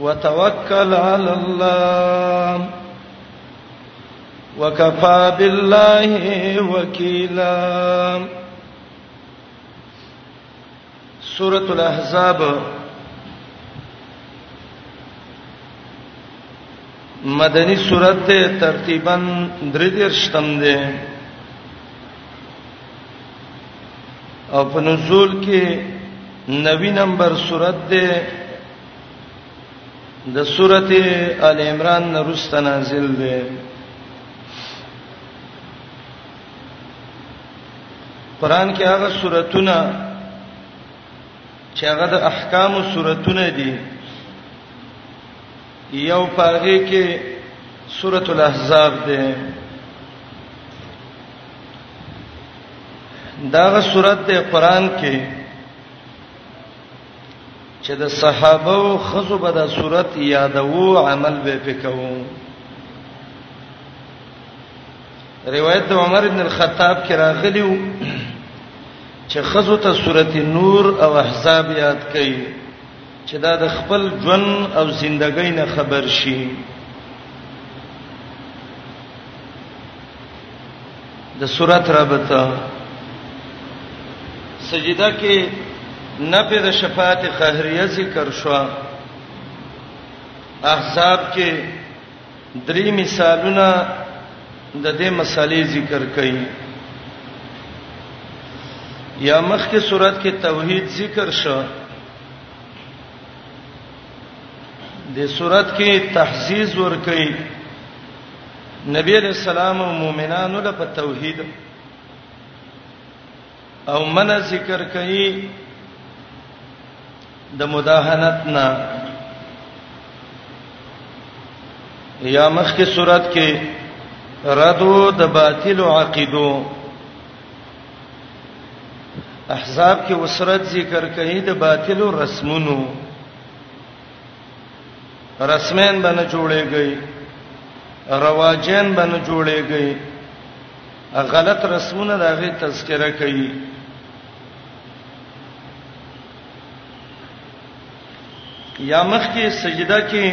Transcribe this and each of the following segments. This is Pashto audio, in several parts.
وتوکل علی الله وکفا بالله وکیلا سورۃ الاحزاب مدنی سورۃ ترتیبا درې درشتم ده او په نزول کې نوی نمبر سورۃ ده د سورته ال عمران نرست نازل ده قران کې هغه سوراتونه چې هغه د احکام سوراتونه دي یو پاره کې سورۃ الاحزاب ده داغه سورته قران کې چې د صحابه او خزو به د صورت یادو عمل به پکاو روایت د عمر ابن الخطاب کې راغلی و چې خزو ته صورت نور او احزاب یاد کړي چې دا د خپل ژوند او ژوندۍ نه خبر شي د سورۃ ربط سجده کې نفي د شفاعت قهريه ذکر شو احزاب کې درې مثالونه د دې مسالې ذکر کړي یا مخکې صورت کې توحید ذکر شو د صورت کې تحزیز ور کوي نبی علیہ السلام او مؤمنانو له په توحید او من ذکر کوي د مداهنت نه یا مخکې صورت کې ردو د باطل عقیدو احزاب کې وسرت ذکر کوي د باطل رسمونو رسمین باندې جوړېږي رواجین باندې جوړېږي غلط رسمونه دغه تذکرہ کوي یا مخ کې سجده کې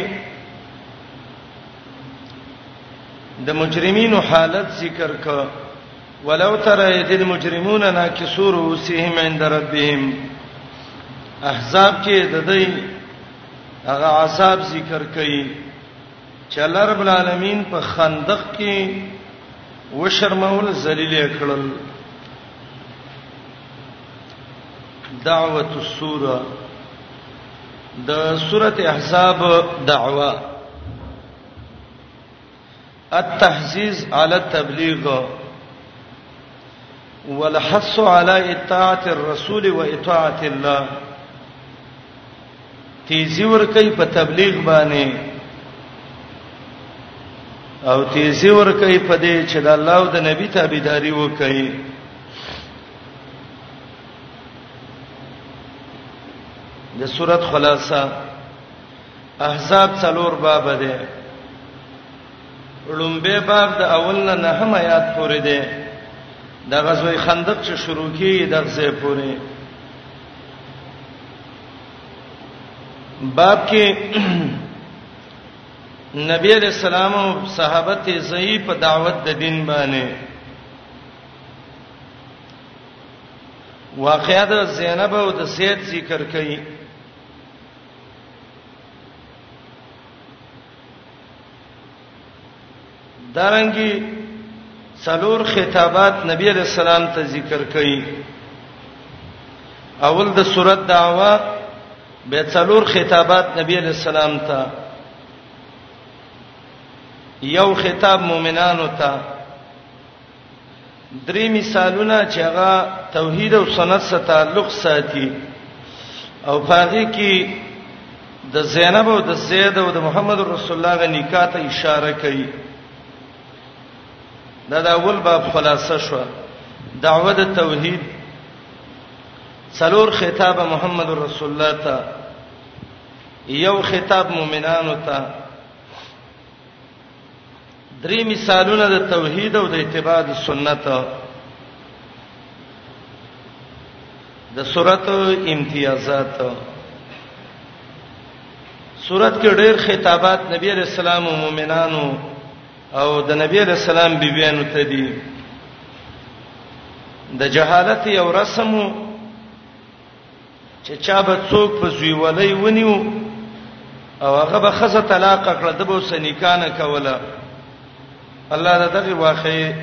د مجرمینو حالت ذکر کړه ولو ترى اذ المجرمون ناكسو رؤوسهم عند ربهم احزاب کې د دې هغه عذاب ذکر کړي چې الله رب العالمین په خندق کې وشرمول ذلیل کړل دعوت السوره د سوره احزاب دعوه التحزیز علی التبلیغ والحث علی اطاعت الرسول و اطاعت الله تیزی ور کوي په تبلیغ باندې او تیزی ور کوي په دې چې د الله او د نبی تابعداري وکړي د سورۃ خلاصہ احزاب څلور باب ده لومبه باب د اول نه نهم آیات پورې ده د غزوه خندق چې شروع کیږي د غزه پورې باب کې نبی علیہ السلام او صحابه ته زئی په دعوت د دین باندې واقعات زینب او د سید ذکر کړي دارنګي څلور خطابات نبی علیہ السلام ته ذکر کړي اول د سورۃ دعوا به څلور خطابات نبی علیہ السلام ته یو خطاب مؤمنانو ته درې مثالونه چې هغه توحید او سنت سره تعلق ساتي او باغی کې د زینب او د زید او د محمد رسول الله غ نکاح ته اشاره کوي دا د اول باب خلاصه شو دعوه د توحید څلور خطاب محمد رسول الله ته یو خطاب مؤمنانو ته درې مثالونه د توحید او د اتباع د سنت د سورۃ امتیازات سورۃ کې ډېر خطابات نبی علیہ السلام او مؤمنانو او د نبی علیہ السلام بیبیانو ته دي د جهالت یو رسمو چې چا به څوک په زویولۍ ونیو او هغه به خزه طلاق کړه د بو سنیکانه کوله الله دا دغه واقعي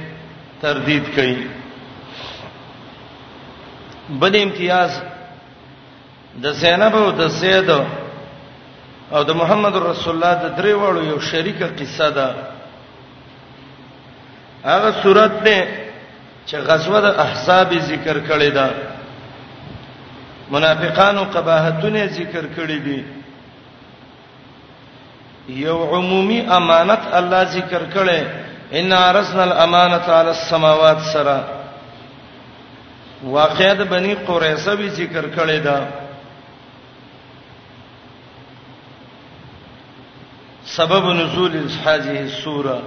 تردید کوي بل امتیاز د زینب او د زید او د محمد رسول الله د درې وړو یو شریکه قصه ده هغه صورت ده چې غزوه د احزاب ذکر کړی دا منافقانو قباحتونه ذکر کړی دي یو عمومي امانت الله ذکر کړي ان ارسنا الامانه علی السماوات سرا واقعا د بنی قریظه به ذکر کړي دا سبب نزول هذه السوره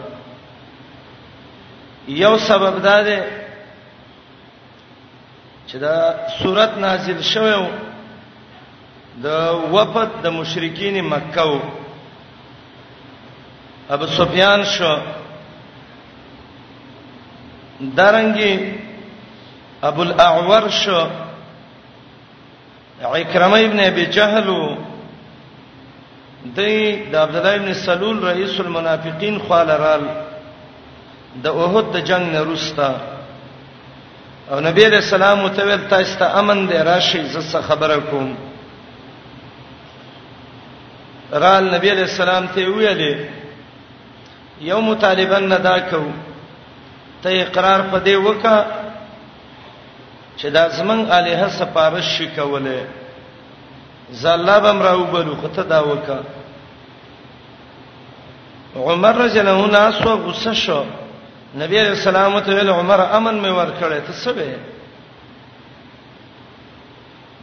یو سبب دا دی چې دا صورت نازل شوه د وفد د مشرکین مکه او ابو سفیان شو درنګي ابو الاعور شو عکرمه ابن ابي جهل دی د عبد الله ابن سلول رئیس المنافقین خالرال د اوحد د جنگ نه روستا او نبی علیہ السلام ته ویل تاسو ته امن دی راشي زه خبره کوم رال نبی علیہ السلام ته ویلې یو مطالبن ندا کو ته اقرار پدې وکا چې دا زمنګ الها سپارش شي کوله زلا بم راو بلو خته دا وکا عمر رضی الله عنه اسو غصه شو نبی علیہ السلام ته ویل عمر امن مې ور کړې ته څه به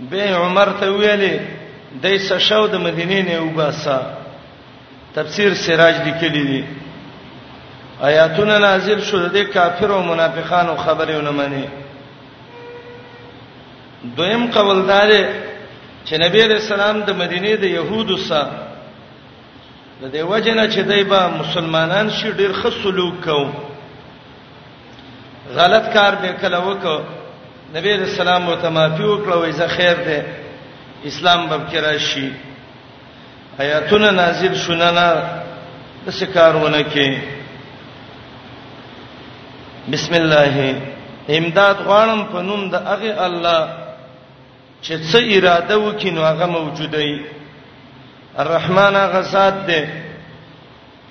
به عمر ته ویلې دای سشو د مدینې نه وباسا تفسیر سراج لیکلی دی آیاتونه نازل شو د کافر او منافقانو خبرې ونه مني دویم قول دار چې نبی رسول الله د مدینې د يهودو سره د دې وجنه چې دای با مسلمانان شي ډیر خصلوک کوي غلط کار به کله وکړو نبی رسول الله مو تمافي وکړو وای زه خیر ده اسلام به کې راشي آیاتونه نازل شونه نه د سکارونه کې بسم الله امداد غواړم په نوم د هغه الله چې څه اراده وکینو هغه موجوده وي الرحمن غزاد ده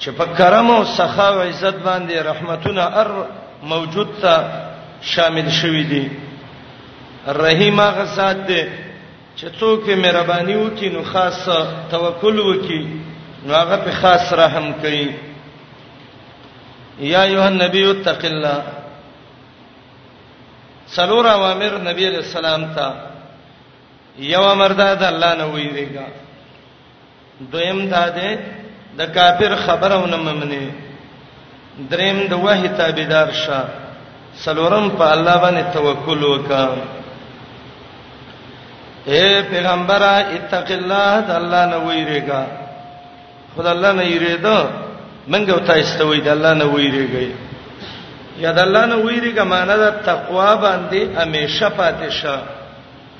چې په کرم او سخا او عزت باندې رحمتونه ار موجود تا شامل شوی دی رحیم هغه ذات دی چې څوک په مهرباني وکي نو خاص توکل وکي نو هغه په خاص رحم کوي یا ایه النبی اتق الله سلور اوامر نبی علیہ السلام ته یو امر ده د الله نه ویریږي دویم دا دی د کافر خبره ونه ممنه دریم د وحی تابعدار شه سلورم په الله باندې توکل وکړه اے پیغمبر اتق الله د الله نه ویریږه خدای الله نه یریدو منګه او تاسو ته وی د الله نه ویریږي یا د الله نه ویریږه معنی د تقوا باندې همیشه پاتې شه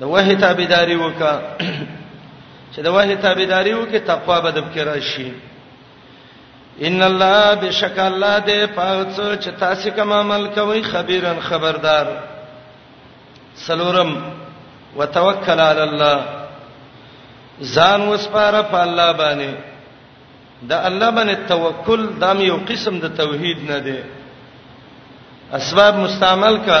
د وحی تابعداري وکا چې د وحی تابعداري وکي تقوا به د بکرا شي ان الله بشک الله دې پاوڅ چې تاسو کوم عمل کوي خبيرن خبردار سلورم وتوکل علی الله ځان وسپاره په الله باندې د الله باندې توکل دام یو قسم د توحید نه دی اسباب مستعمل کا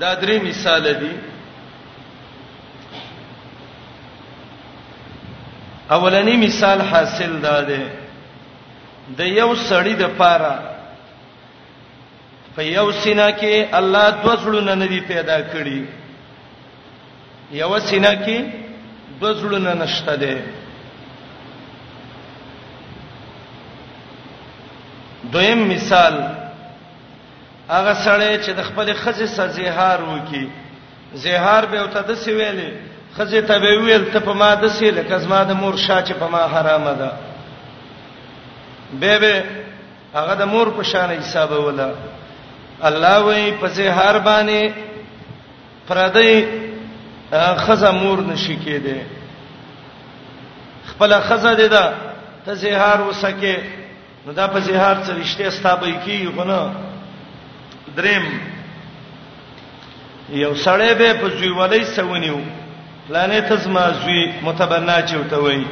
دا درې مثال دي اولنی مثال حاصل دا دی د یو سړی د پاره په یو سینا کې الله د وسړونه نه دی پیدا کړی یو سینا کې د وسړونه نشته دی دویم مثال هغه سړی چې د خپل خزې سره زهار وکي زهار به وته د سی ویلې خزې ته به ویل ته په ما د سی لکه زما د مور شاه چې په ما حرامه ده به به هغه د مور په شان حساب ولا الله وای په زهار باندې پردې خزه مور نشی کېده خپل خزه دې ده ته زهار وسکه نو دا په زهار څه رشته ستابه کیږي خو نه دریم یو سړی به په زوی ولې سونیو پلانې ته زما زوی متبنا چوته وای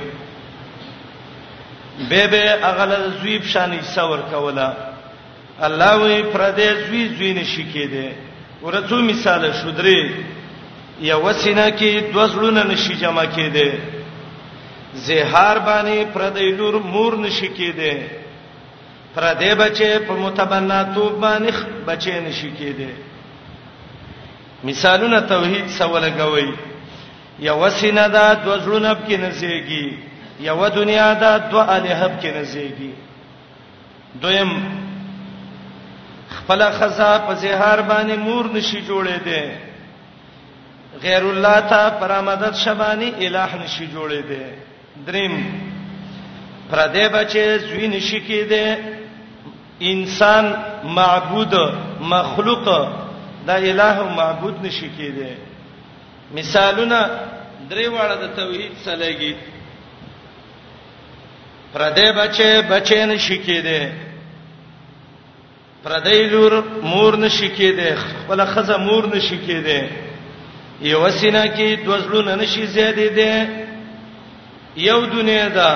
به به اغل زوی په شان ایسور کولا الله وی پر دې زوی زوی نشی کېده ورته مثال شو درې یو سینه کې دوه زړونه نشي جمع کېده زهار باندې پردې لور مور نشي کېده پردې بچي په متبنا توب باندې بچي نشي کېده مثالونه توحید سوال غوي یو سینه دا دوه زړونه کې نزيږي یو دنیا دا دوه الهب کې نزيږي دویم خپل خزا په زهار باندې مور نشي جوړې دي غیر الله ته پرامدد شبانی الہ نشي جوړې دي دریم پر دې بچي زوی نشي کې دي انسان معبود مخلوق دا الہ او معبود نشي کې دي مثالونه درې واړه د توحید سره لګي پردې بچې بچې نشي کېده پردې لور مور نشي کېده خپل خزه مور نشي کېده یو سینا کې دوزلون نشي زیادې ده یو دنیا ده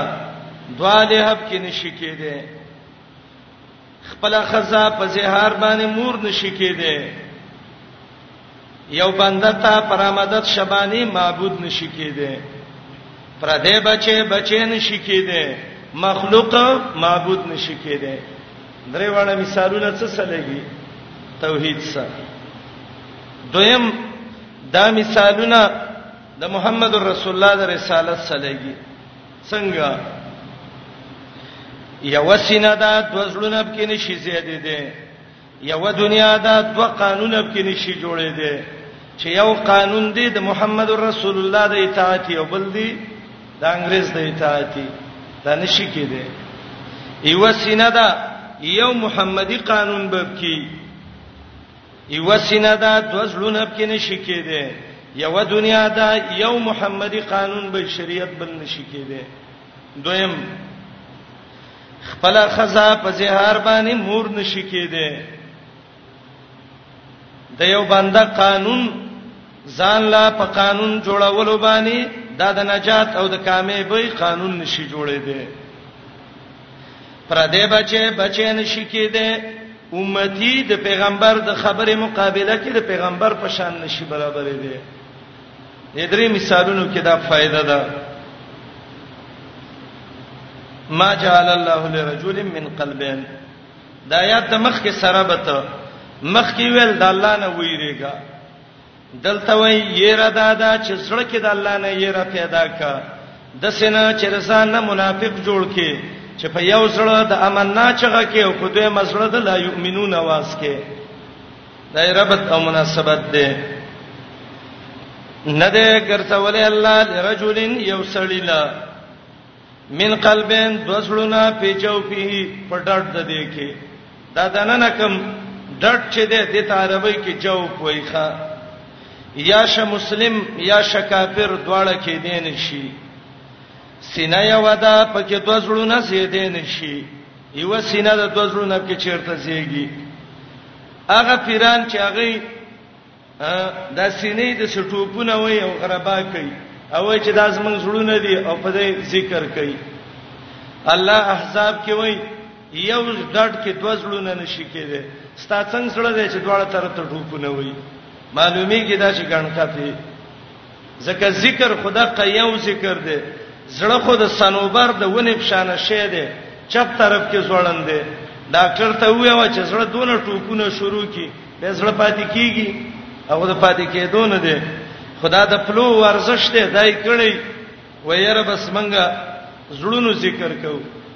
دوا دې هب کې نشي کېده خپل خزا په زهار باندې مور نشی کېده یو بنده ته پرامدد شبانی معبود نشی کېده پر دې بچي بچي نشی کېده مخلوق معبود نشی کېده درې وړه مثالونه څه سلګي توحید سره دویم دا مثالونه د محمد رسول الله د رسالت سلګي څنګه یو سینه دا د وزړونه کې نشي زیاتې دي یو دنیا دا د قانون کې نشي جوړې دي چې یو قانون دی د محمد رسول الله د اطاعت یو بل دی د انګريز د اطاعت دا نشي کېده یو سینه دا یو محمدي قانون به کې یو سینه دا دو زړونه پکې نشي کېده یو دنیا دا یو محمدي قانون به شریعت بل نشي کېده دویم خپل خزا په زهار باندې مور نشي کېده د یو بنده قانون ځان لا په قانون جوړولو باندې دا د نجات او د کامیابی قانون نشي جوړې دي پر دې بچي بچي نشي کېده امتی د پیغمبر د خبره مقابله کې د پیغمبر په شان نشي برابرې دي دې درې مثالونو کې دا فائدہ ده ما جعل الله لرجل من قلبين دا یا تمخ کې سره بته مخ کې ویل د الله نه ویریږي دلته وای یره دادا چې زړه کې د الله نه یره پیدا کا د سینه چې رسان نه منافق جوړ کې چې په یو زړه د امن نه چغه کې او په دوی مزړه د لا یؤمنون आवाज کې دا ربط او مناسبت ده نه ده ګرځولې الله لرجلن یو سړی لا من قلبین دوسړونه پیچو پیه په ډډ د دې کې دا دننه کم ډډ چې دې د عربی کې جو پویخه یا ش مسلم یا ش کافر دواړه کې دې نشي سینه یو ده پکې دوسړونه سي دې نشي یو سینه د دوسړونه کې چیرته سیږي هغه پیران چې هغه دا سینې د سټوپونه وای او غربا کوي او وای چې دا زمنګ زړونه دي او په دې ذکر کوي الله احزاب کې وای یو ډډ کې دوه زړونه نشي کېده ستا څنګه سره دې چې دواړه طرف ته ټوپونه وای معلومی کې دا چې ګڼکا ته ځکه ذکر خدا قیو ذکر دی زړه خو د سنوبر د ونې پښانه شه دی چپ طرف کې زوړند دی ډاکټر ته ویو چې زړه دونه ټوکونه شروع کی به زړه پاتې کیږي او د پاتې کېدو نه دی خدا د پلو ورزش دی دای کړی ويره بس منګه زړونو ذکر کو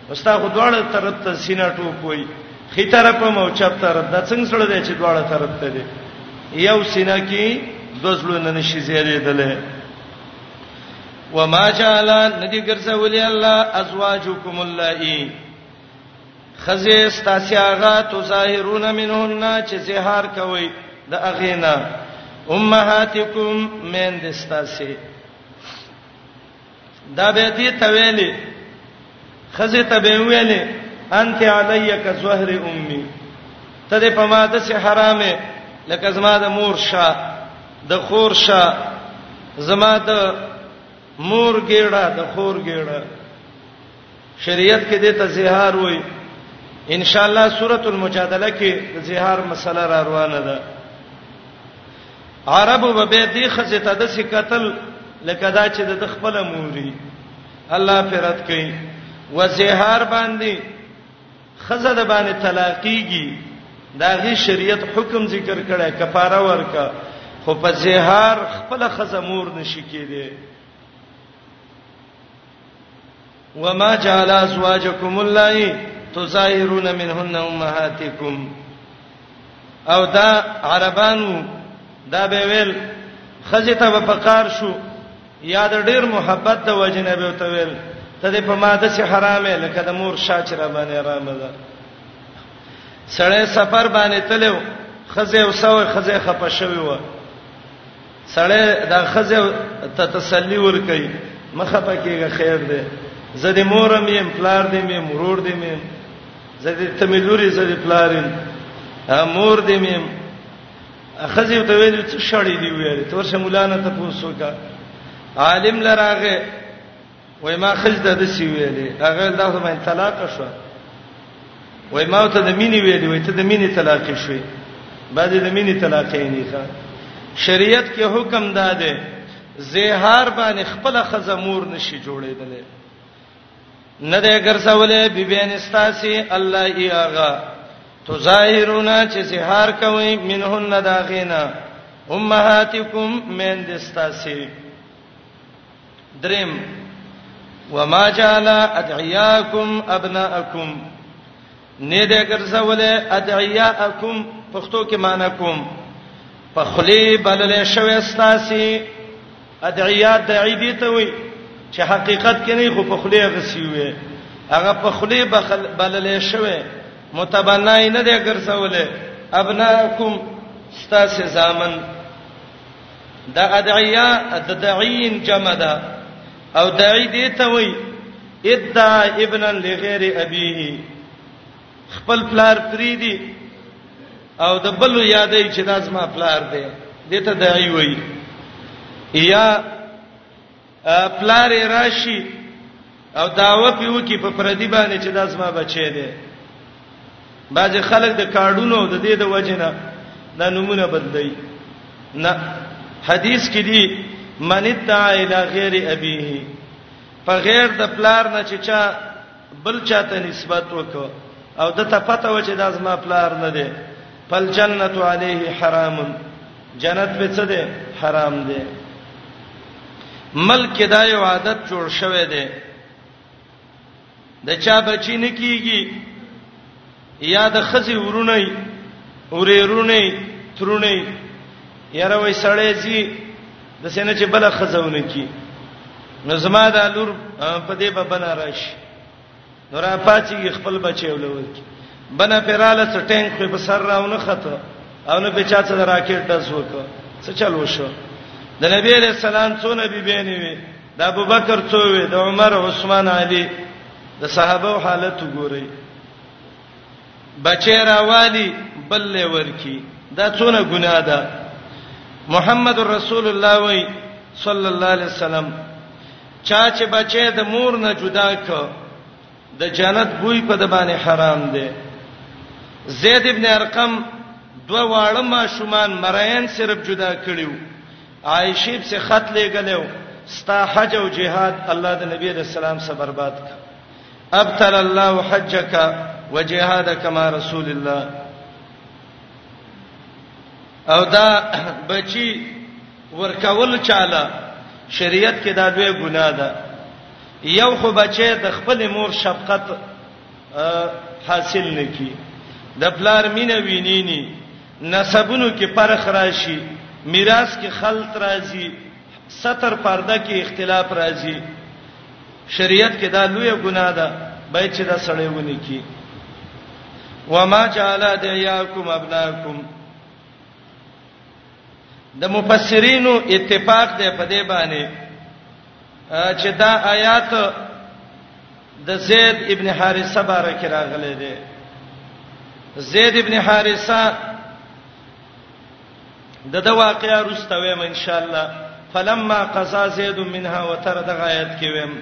وستا خو دواړه طرف ته سینا ټوپ وای خي طرف مو چپ طرف د څنګه سره دی چې دواړه طرف ته دی یو سینا کې دوزلونه نشي زیاتېدلې وما جعل ندی ګرځولې الله ازواجکم اللائي خزه استاسیاغه تو ظاهرون منهن چې زهار کوي د اغینا امهاتکم مین دستاسه دا به دې تویلې خزه ته به ویلې انت علی ک زهر امي ته دې په ما د سه حرامه لکه زما د مور شا د خور شا زما د مور ګیړه د خور ګیړه شریعت کې دې ته زهار وای ان شاء الله سورۃ المجادله کې زهار مسله را روانه ده عربو به به دې خزه ته د سکتل لکه دا چې د خپل موري الله فرت کوي وزهار باندې خزه د باندې طلاقيږي دا غي شریعت حکم ذکر کړه کفاره ورکا خو په زهار خپل خزه مور نشي کېده وما جعل ازواجکم الله تظاهرون منهن امهاتکم او دا عربانو دا به ویل خزه ته په کار شو یا د ډیر محبت د وجنه به ته ویل ته د په ماده سي حرامه لکه د مور شاچر باندې حرامه ده سړی سفر باندې تلو خزه او سو خزه خپه شوی و سړی دا خزه ته تسلی ور کوي مخه پکېږي خیر دی زه د مورم یم پلار دې مې مرور دې مې زه دې تملوري زه دې پلارم مور دې مې خزه ته ویل چې شړې دی ویل تور شمولانه ته پوسوکا عالم لراغه وای ما خزده د سی ویلې هغه دا زما طلاق شو وای ما ته د مینې ویلې وای ته د مینې طلاق شوې بعد د مینې طلاق یې نه ښه شریعت کې حکم داده زهار باندې خپل خزمور نشي جوړېدل نه ده ګرځولې بیبین استاسی الله ای اغا تو ظاهرونه چې زهار کوي منهن داغینا امهاتکم من دستاسی دریم وما جعل ادعیاکم ابناءکم نه دې ګرځولې ادعیاکم پښتو کې معنی کوم په خلی بللې شوې ستاسي ادعیا دعی دي ته وي چې حقیقت کې نه خو په خلی غسی وي هغه په خلی بللې شوې متبنای نه دې ګرځولې ابناکم ستاسو زامن دا ادعیا د دعین جمع ده او دعی دې ته وای ادا ابن لغیر ابيه خپل پلار پریدي او د بل یادې چې دا زما پلار دی دې ته دعی وای یا پلار یې راشي او داوا پیو کې په پردي باندې چې دا زما بچی دی بعضی خلک د کارډونو د دې د وجنه دا نمونه بدلی نه حدیث کې دی من اتعا الی غیر ابیه په غیر د پلار نه چې چا بل چاته نسبت وکړه او د ته پته و چې دا زما پلار نه دی فل جنت علیه حرام جنت په څه ده حرام ده ملک دا یو عادت جوړ شوی دی د چا بچی نه کیږي یا د خزي ورونه ورېرونه ترونه یاره وای سړی زی د سینې چې بل خزونه کی نو زما د لور په دې بابا ناراش نو را پاتېږي خپل بچی ولول کی بنا پراله څه ټینګ خو په سر راونه خته او نو په چا څه راکټ دز وکړه څه چلو شو د نبی علیہ السلام څو نبی بینې وي د ابوبکر څو وي د عمر عثمان علی د صحابه حالت وګورئ بچی راوالی بل له ورکی دا څونه ګناه ده محمد رسول الله وای صلی الله علیه وسلم چا چې بچی د مور نه جدا ک د جنت بوی په د باندې حرام دی زید ابن ارقم دوه واړه ما شومان مراین صرف جدا کړیو عائشه په خط لګلو ستا حج او جهاد الله د نبی رسول الله سره برباد کړ ابطل الله حجک وجهادک مع رسول الله او دا بچی ورکول چاله شریعت کې دا دوی ګناه ده یو خو بچی د خپل مور شفقت حاصل نکي د پلار مینه وینینی نسبونو کې پرخ راشي میراث کې خلط راځي ستر پرده کې اختلاف راځي شریعت کې دا لویه ګناه ده باید چې دا سړی ونی کی وما جعل ادعیاکم ابناکم د مفسرینو اتفاق دی په دې باندې چې دا آیات د زید ابن حارثه باره کې راغلي دي زید ابن حارثه د د واقعیا رسته ویم ان شاء الله فلما قضا زید منها وتر د غایت کې ویم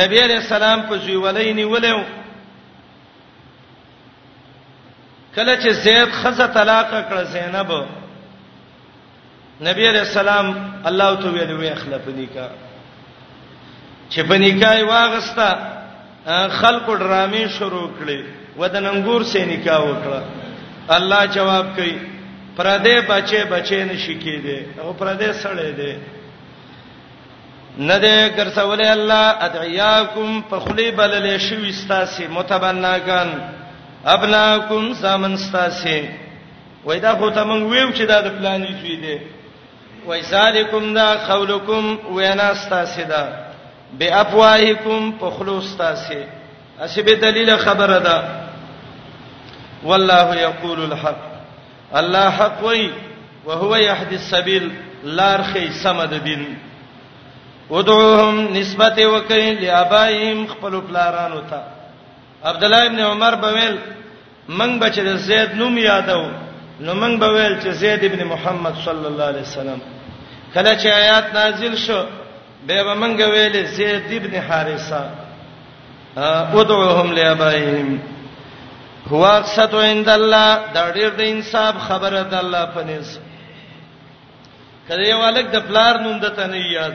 نبی علیہ السلام په زیولې نیولیو کله چې زید خزه طلاق کړ زینب نبی علیہ السلام الله تو ویل وی اخلا په نکاح چې په نکاح واغستا خلق ډرامې شروع کړي ودننګور سه نکاح وکړه الله جواب کوي پردې بچي بچي نشي کېده او پردې سړې ده نه ده ګرځولې الله ادعیاکم فخلی بلل شوي استاسي متبناګان ابناکم سامن استاسي وای دا خو ته مونږ ویو چې دا د پلانې زوی دی وای ذالکم دا قولکم وینا استاسه ده به افواهکم په خلوص استاسه اسی به دلیل خبره ده والله یقول الحق الله حق وای وهو يهدي السبيل لار خي سمد دین ودعوهم نسبت وکړي لابائهم خپل پلارانو ته عبد الله ابن عمر بویل من به چې د زید نوم یادو نو من به ویل چې زید ابن محمد صلی الله علیه وسلم کله چې آیات نازل شو به به من ویل زید ابن حارثه ادعوهم لابائهم هو اقصت عند الله دا ډیر د انصاف خبره ده الله پنيز کله یو الک د پلار نوم د تنه یاد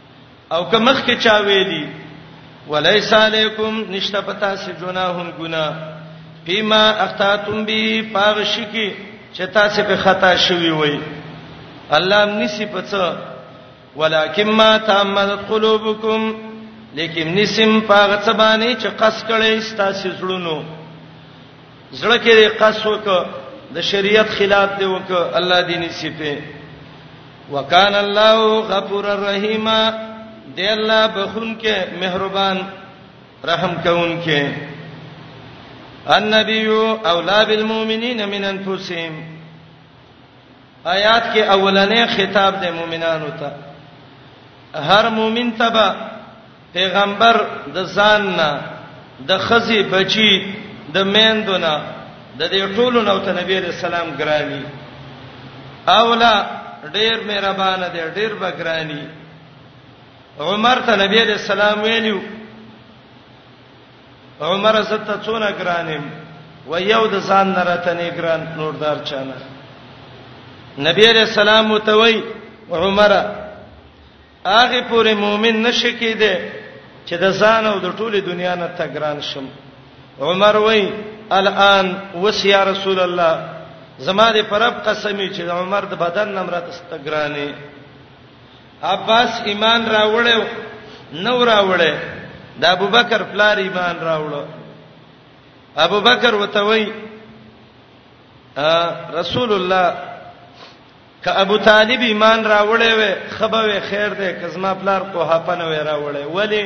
او که مخ کې چا ویلي وليس علیکم نشته پتا سي جناهم ګنا فيما اخطاتم به پاغ شکی چې تاسو په خطا شوی وي الله نسی پڅ ولکن ما تعمدت قلوبکم لیکن نسم پاغه څبانی چې قص کړي ستاسو زړونو زړه کې دې قص وک د شریعت خلاف دې وک الله دې نسی په وکان الله غفور الرحیم دې الله بخون کې مهربان رحم کون کې النبی اولا بالمؤمنین من انفسهم آیات کې اولنې خطاب د مؤمنانو ته هر مؤمن تبا پیغمبر د ځان نه د خزي بچي د میندونه د دې ټولو نو ته نبی علیہ السلام ګرانی اولا ډیر مهربان دی ډیر بګرانی عمر ته نبی علیہ السلام ویلو عمر زته څونه ګرانم و یو د ځان نه راته نه ګران نوردار چانه نبی علیہ السلام متوي عمره هغه پورې مؤمن نشي کېده چې د ځان او د ټوله دنیا نه تګران شم عمر وای الان وس یا رسول الله زما دې پرب قسمی چې عمر د بدن نمره تستګرانه عباس ایمان راوړل نو راوړل د ابوبکر پلار ایمان راوړل ابوبکر وتوي رسول الله که ابو طالب ایمان راوړې وې خبره خیر ده که زما پلار کوه په نه وې راوړې ولی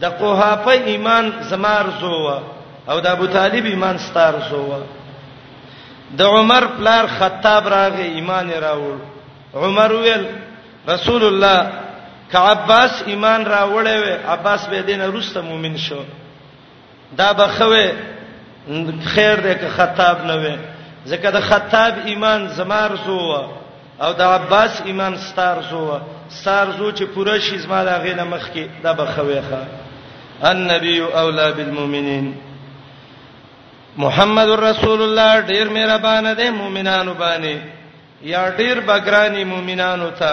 د کوه په ایمان زمار زوه او د ابو طالب ایمان ستار زوه د عمر پلار خطاب راغی ایمان راوړ عمر ویل رسول الله ک عباس ایمان راوړې وې عباس به دینه روسته مؤمن شو دا بخوي خیر دې که خطاب نه وي ځکه د خطاب ایمان زمار زو او د عباس ایمان ستار زو ستار زو چې پوره شي زما لا غینه مخ کې دا بخوي ښه النبي اولا بالمؤمنین محمد رسول الله ډیر مهربان دی مؤمنانو باندې یا ډیر بګرانی مؤمنانو ته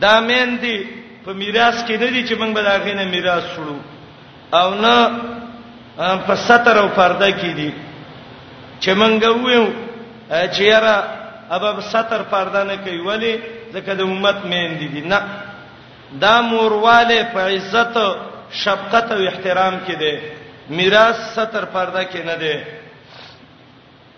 دا میندې په میراث کې نه دي چې موږ به دا غینه میراث شړو او نه په ستر او پرده کې دي چې موږ ویو چې یاره ابا ستر پرده نه کوي ولی ځکه د امت میندې دي نه دا مورواله په عزت شفقت او احترام کې دي میراث ستر پرده کې نه دي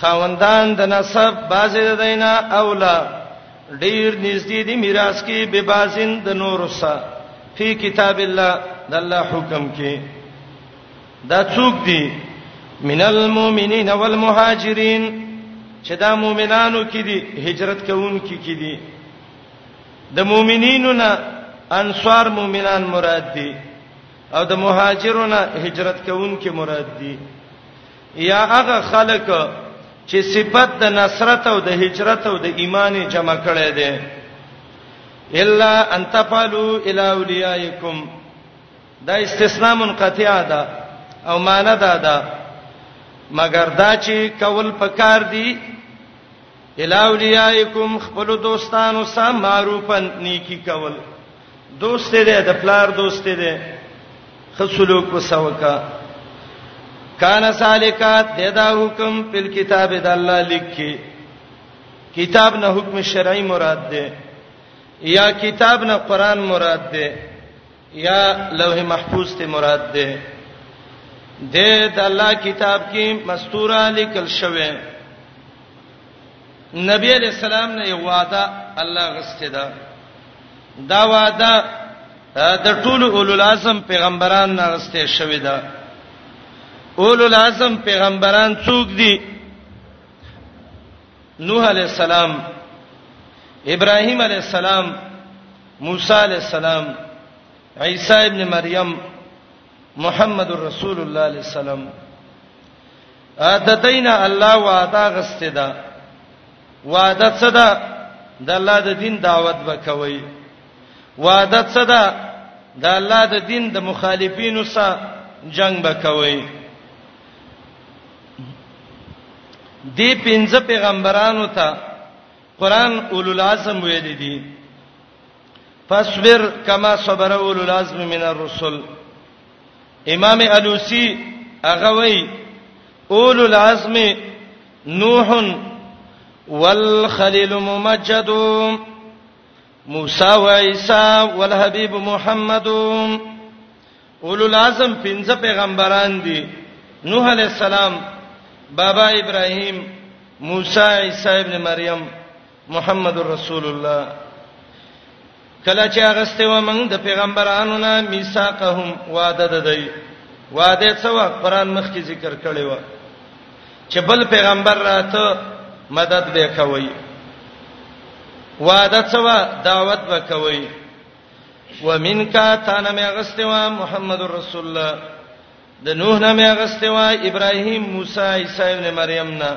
خاوندان د نسب بازي د دینا اولا ډیر نږدې دي میراث کې به بازین د نور سره په کتاب الله د الله حکم کې دا څوک دي من المؤمنین والمهاجرین چې دا مؤمنانو کې دي هجرت کوونکي کې دي د مؤمنینو نه انصار مؤمنان مراد دي او د مهاجرونو هجرت کوونکي مراد دي یا هغه خلک چې صفت د نصرت او د هجرت او د ایمان جمع کړي دي الا ان تفعلوا الى اولیاءکم دا استثناء منقطع ده او معنی ده ده مگر دا چې کول پکار دي الى اولیاءکم خپل دوستانو سره معروفن نیکی کول دوست دې د پلار دوست دې خصلوک وسوکا کان سالکات ددا حکم په کتاب د الله لیکي کتاب نه حکم شرعي مراد ده یا کتاب نه قران مراد ده یا لوح محفوظ ته مراد ده د الله کتاب کې مستوره لیکل شوی نبی علیہ السلام نه یو وعده الله غسته ده دا وعده د ټولو اولو العزم پیغمبران نه غسته شوې ده اولو العزم پیغمبران څوک دي نوح علیہ السلام ابراهیم علیہ السلام موسی علیہ السلام عیسی ابن مریم محمد رسول الله علیه السلام د دینه الله وعده غسته ده وعده څه ده د الله د دین دعوت وکوي وعده څه ده د الله د دین د مخالفینو سره جنگ وکوي دی پنځه پیغمبرانو ته قران اولو العزم ویل دي فاصبر کما صبر اول العزم من الرسل امام الوسی هغه وی اول العزم نوح والخليل ممجد موسی و عیسی والحبیب محمد اول العزم پنځه پیغمبران دي نوح علی السلام بابا ابراهیم موسی عیسی ابن مریم محمد رسول الله کله چې اغسته و موږ د پیغمبرانو نه میثاقهم وعده ده دی وعده څو قرآن مخ کې ذکر کړی و چې بل پیغمبر راته مدد به کوي وعده څو دعوت به کوي ومنک تان مې اغسته و محمد رسول الله د نوح نه مې اغسته و ابراهیم موسی عیسی ابن مریم نه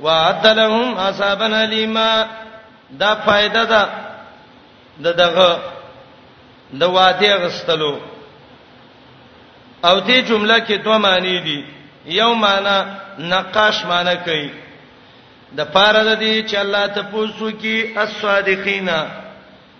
وعد لهم عذابا الیما دا فائدہ ده د دغه د وعده غستلو او دې جمله کې دوه معنی دي یو معنی نقاش معنی کوي د پاره د دې چې الله ته پوسو کې الصادقینا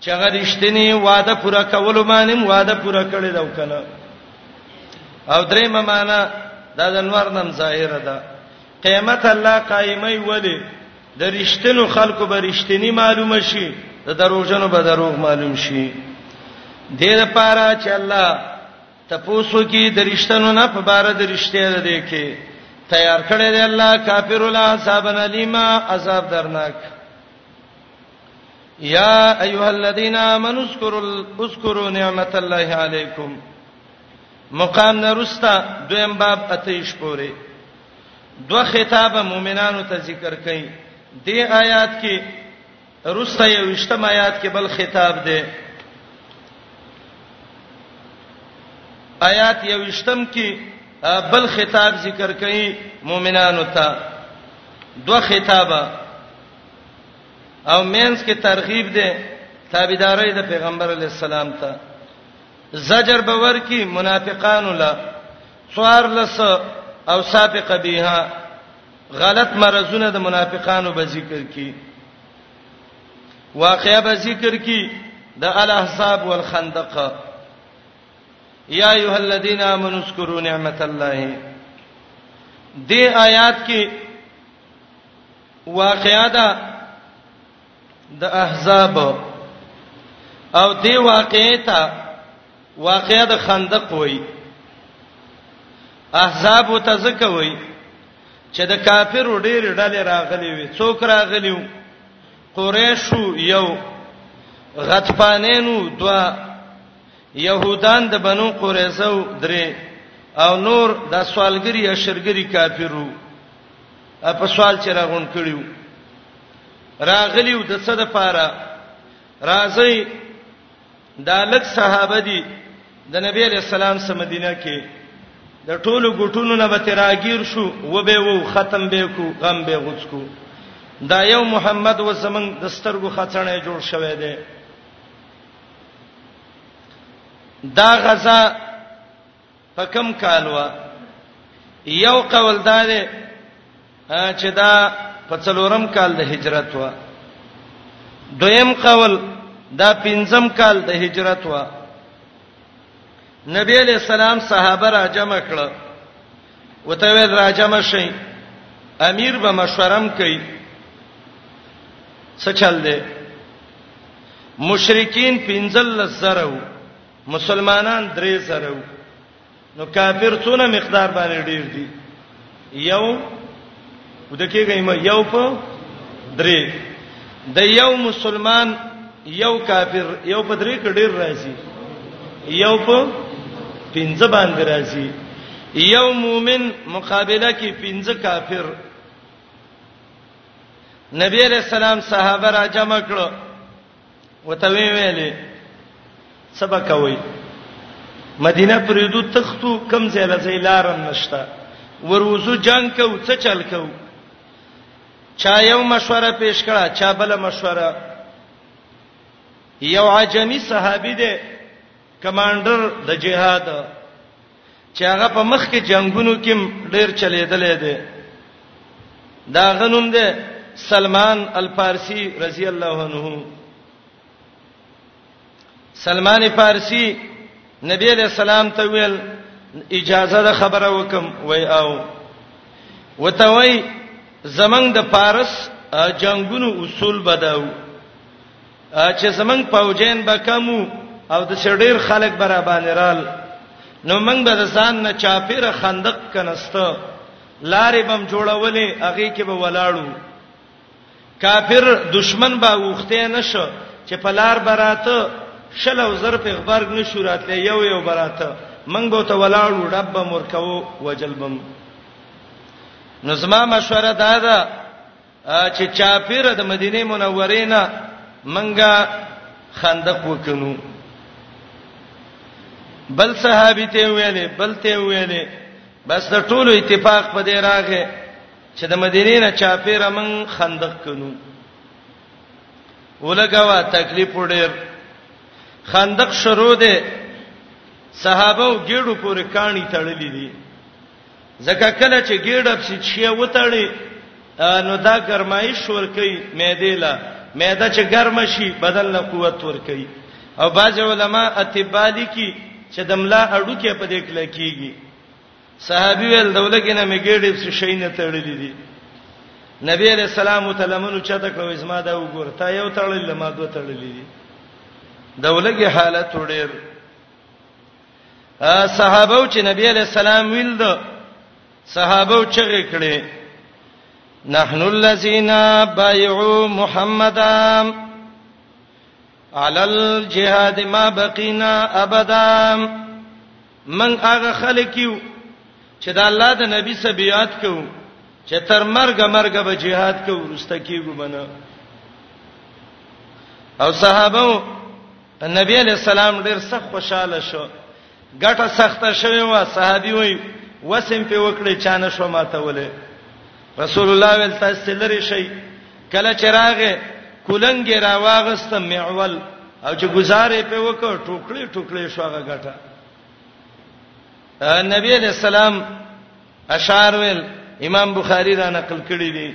چې هغه رښتینی وعده پوره کولو باندې وعده پوره کړی دا وکنه او درې معنا دا د انوار نن ظاهر ده قیامت الله قائمای ولی د رښتینو خلکو به رښتینی معلوم شي د دروژنو به دروغ معلوم شي د دې لپاره چې الله تپوسو کې د رښتینو نه په بار د رښتیا ده دی کې تیار کړی دی الله کافر الله صاحب علیما عذاب درناک یا ایها الذین آمنوا اذکروا اذکروا نعمت الله علیکم مقام نرستا دویم باب اتیش پوری دو خطاب مؤمنانو ته ذکر کړي دی آیات کې رستا یو وشتم آیات کې بل خطاب دی آیات یو وشتم کې بل خطاب ذکر کړي مؤمنانو ته دو خطابه او مینس کې ترغیب دی تابعداري د پیغمبر علی السلام ته زجر باور کی منافقان لا څوار لس او سابق بها غلط مرزونه د منافقانو به ذکر کی واقعیا به ذکر کی د الاحزاب والخندق یا ایه الذین آمنوا اذکروا نعمت الله دې آیات کې واقعا ده د احزاب او دی واقعې ته واقعې د خندق وای احزاب ته ځکه وای چې د کافر ډېر ډلې راغلي وي څوک راغلي وو قریشو یو غطفانینو دوا يهودان د بنو قریظه درې او نور د سوالګری اشرګری کافرو په سوال چې راغون کړیو راغلیو د څه د پاره راځي دا لک صحابه دي د نبی علی السلام سره مدینه کې د ټولو ګټونو نه به تراګیر شو و به وو ختم به کو غم به غوڅ کو دا یو محمد و زمنګ د سترګو خڅنه جوړ شوی دی دا غزا په کوم کال و یو قول دا دی چې دا په څلورم کال د هجرت و دویم قول دا پنځم کال د هجرت و نبی علیہ السلام صحابه را جمع کړه وته ویل را جمع شي امیر به مشورم کوي څه چل دی مشرکین پنځل زرو مسلمانان درې زره وو نو کافر څونه مقدار باندې ډیر دي یو ودکېږي ما یو په درې د یو مسلمان یو کافر یو په درې کې ډیر راځي یو په پنځه باندې راځي یو مؤمن مقابله کې پنځه کافر نبی علیہ السلام صحابه را جمع کړو وته وی ویلې سبا کوي مدینه پریدو تختو کم ځای لځې لارم نشتا وروزو جنگ کو څه چل کو چا یو مشوره پیش کړه چا بل مشوره یو عجمی صحابي دی کمانډر د جهاد چې هغه په مخ کې جنگونو کې ډیر چلیدلې ده دا غنوم ده سلمان الفارسی رضی الله عنه سلمان فارسی نبی علیہ السلام ته ویل اجازه ده خبره وکم وای او وتوي زمنګ د پارس جنگونو اصول بداو چې زمنګ پوجین به کمو او د سړیر خلک برا باندې رال نو موږ به ځان نه چاپیره خندق کنسته لارې بم جوړولې هغه کې به ولاړو کافر دشمن به وخته نشو چې په لار براته شل او زر په غبرګ نشو راتلې یو یو براته موږ به ته ولاړو رب مرکو وجلبم نظم مشوره دا ده چې چاپیره د مدینه منورې نه منګه خندق وکنو بل صحابي ته ویلې بل ته ویلې بس د ټولو اتفاق په دې راغې چې د مدینې نه چاپیره من خندق کنو ولګوا تکلیف وړر خندق شروع ده صحابه ګډو پورې کانی تړلې دي ځکه کله چې ګیډه پسې شی وتړي نو دا ګرمایش ور کوي معده له معده چې ګرم شي بدن له قوت ور کوي او باج علماء اتبالی کی چې د ملا اډو کې په دې کله کیږي صحابي ول دولګې نه میګېډې څه شي نه تړلې دي نبی علیہ السلام متلمنو چاته کړو اسما دا وګورتا یو تړلې ما دوه تړلې دي دولګې حالت وړیر صحابه چې نبی علی السلام ویل دو صحابه چغې کړې نحن الذين بايعوا محمدا على الجهاد ما بقينا ابدا من هغه خلک یو چې د الله د نبی سره بیعت کوو چې تر مرګ مرګ به jihad کوو رسته کیږو بنه او صحابه نبی علیہ السلام ډیر سخت خوشاله شو ګټه سخته شوه وا صحابي وای وسم په وکړي چانه شو ماته ولې رسول الله ول تاسو لری شي کله چراغه کولنګ را واغست معول او چې گزارې په وکړ ټوکړي ټوکړي شو هغه ګټه نبی علیہ السلام اشعار ویل امام بخاری را نقل کړی دی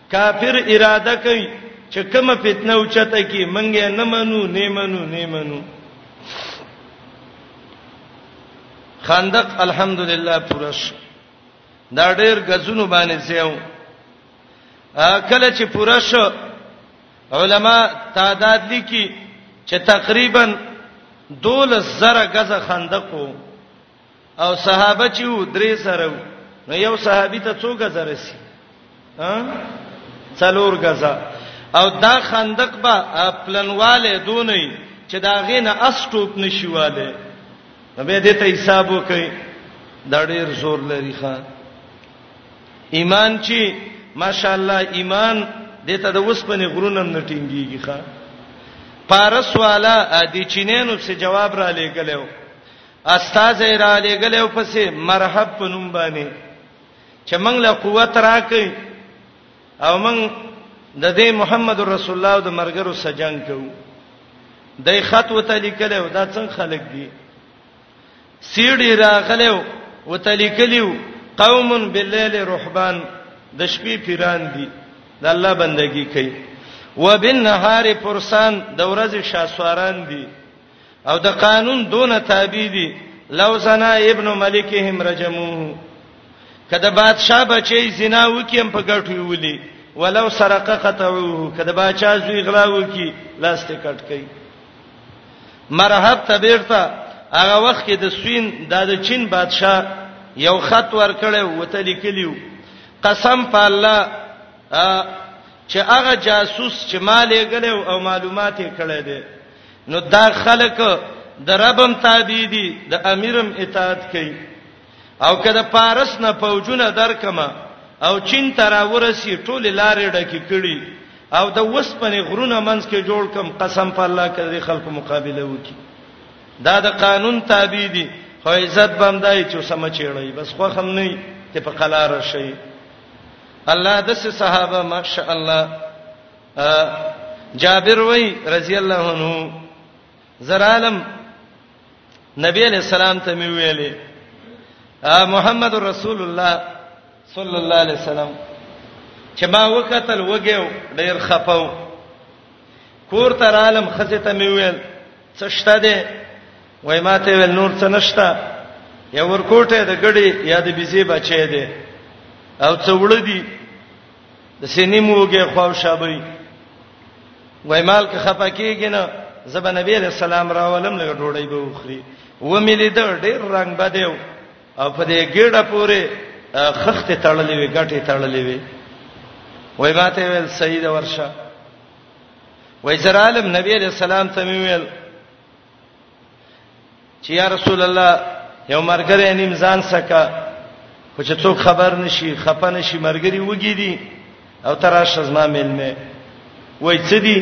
کافر اراده کوي چې کومه فتنه اوچته کی منګه نه منو نه منو نه منو خندق الحمدلله پرش دا ډېر غزونو باندې سیو کله چې پرش علما تعداد لیکي چې تقریبا 12000 غزه خندق وو او صحابه چې و درې سره و نو یو صحابي ته څو غزه رسی ها څلور غزه او دا خندق به پلنواله دونی چې دا غینه اس ټوپ نشواله نو به دې ته حساب وکړي دا ډیر زور لري ښا ایمان چې ماشاءالله ایمان دې ته د وسپنې غرونم نه ټینګيږي ښا پارس والا د چینینو څخه جواب را لېګلو استاد یې را لېګلې او پسې مرحب په نوم باندې چې موږ له قوت راکې او موږ د دې محمد رسول الله د مرګرو سجنګ کوو دای خط وته لیکلو دا څنګه خلک دي سیړی راغلو وته لیکلیو قوم باللیل رهبان د شپې پیران دي د الله بندگی کوي وبالنهار فرسان د ورځې شاسواران دي او د قانون دون تابع دي لو زنا ابن ملکهم رجموه کله بادشاہ بچي زنا وکيم په ګټو ویلي ولو سرقه قطعوه کله بادشاہ زوی غلا وکي لاس ته کټ کوي مرحب تبیرته هغه وخت کې د سوین د چین بادشاہ یو خط ورکړی وته لیکلیو قسم په الله چې هغه جاسوس چې مالې غلې او معلومات یې کړې دي نو دا خلک د ربم تابع دي د امیرم اطاعت کوي او کله پارس نه فوجونه درکمه او چین تر ورسی ټول لارې ډکې کړي او د وسپنې غرونه منځ کې جوړ کم قسم په الله کړي خلکو مقابله وکي دا د قانون تابع دي خو عزت بندای چې سم چېړی بس خو هم نه ته په قلار شي الله د صحابه ماشاء الله جابر وای رضی الله عنه زرالم نبی علیہ السلام ته می ویلې محمد رسول الله صلی الله علیه وسلم چې ما وکتل وګیو ډیر خپاو کور تر عالم خزه ته می ویل څه شته ده وای ما ته ویل نور څه نشته یا ورکوټه د ګړی یا د بيزي بچی ده او څه وړ دي د سینې موګه خو شابه وای مال که خپه کیږي نه زبا نبی علیہ السلام راولم له ډوړی به وخري و ملي د ډېر رنگ بدیو او په دې ګډه پورې خخت تړلې وي ګټه تړلې وي وای ماته ویل سید ورشه وای زرالم نبی علیہ السلام ته ویل چې یا رسول الله یو مرګره نیم ځان سکه خو چې څوک خبر نشي خپه نشي مرګري وګی دي او تراشه زما ملمه وای څه دي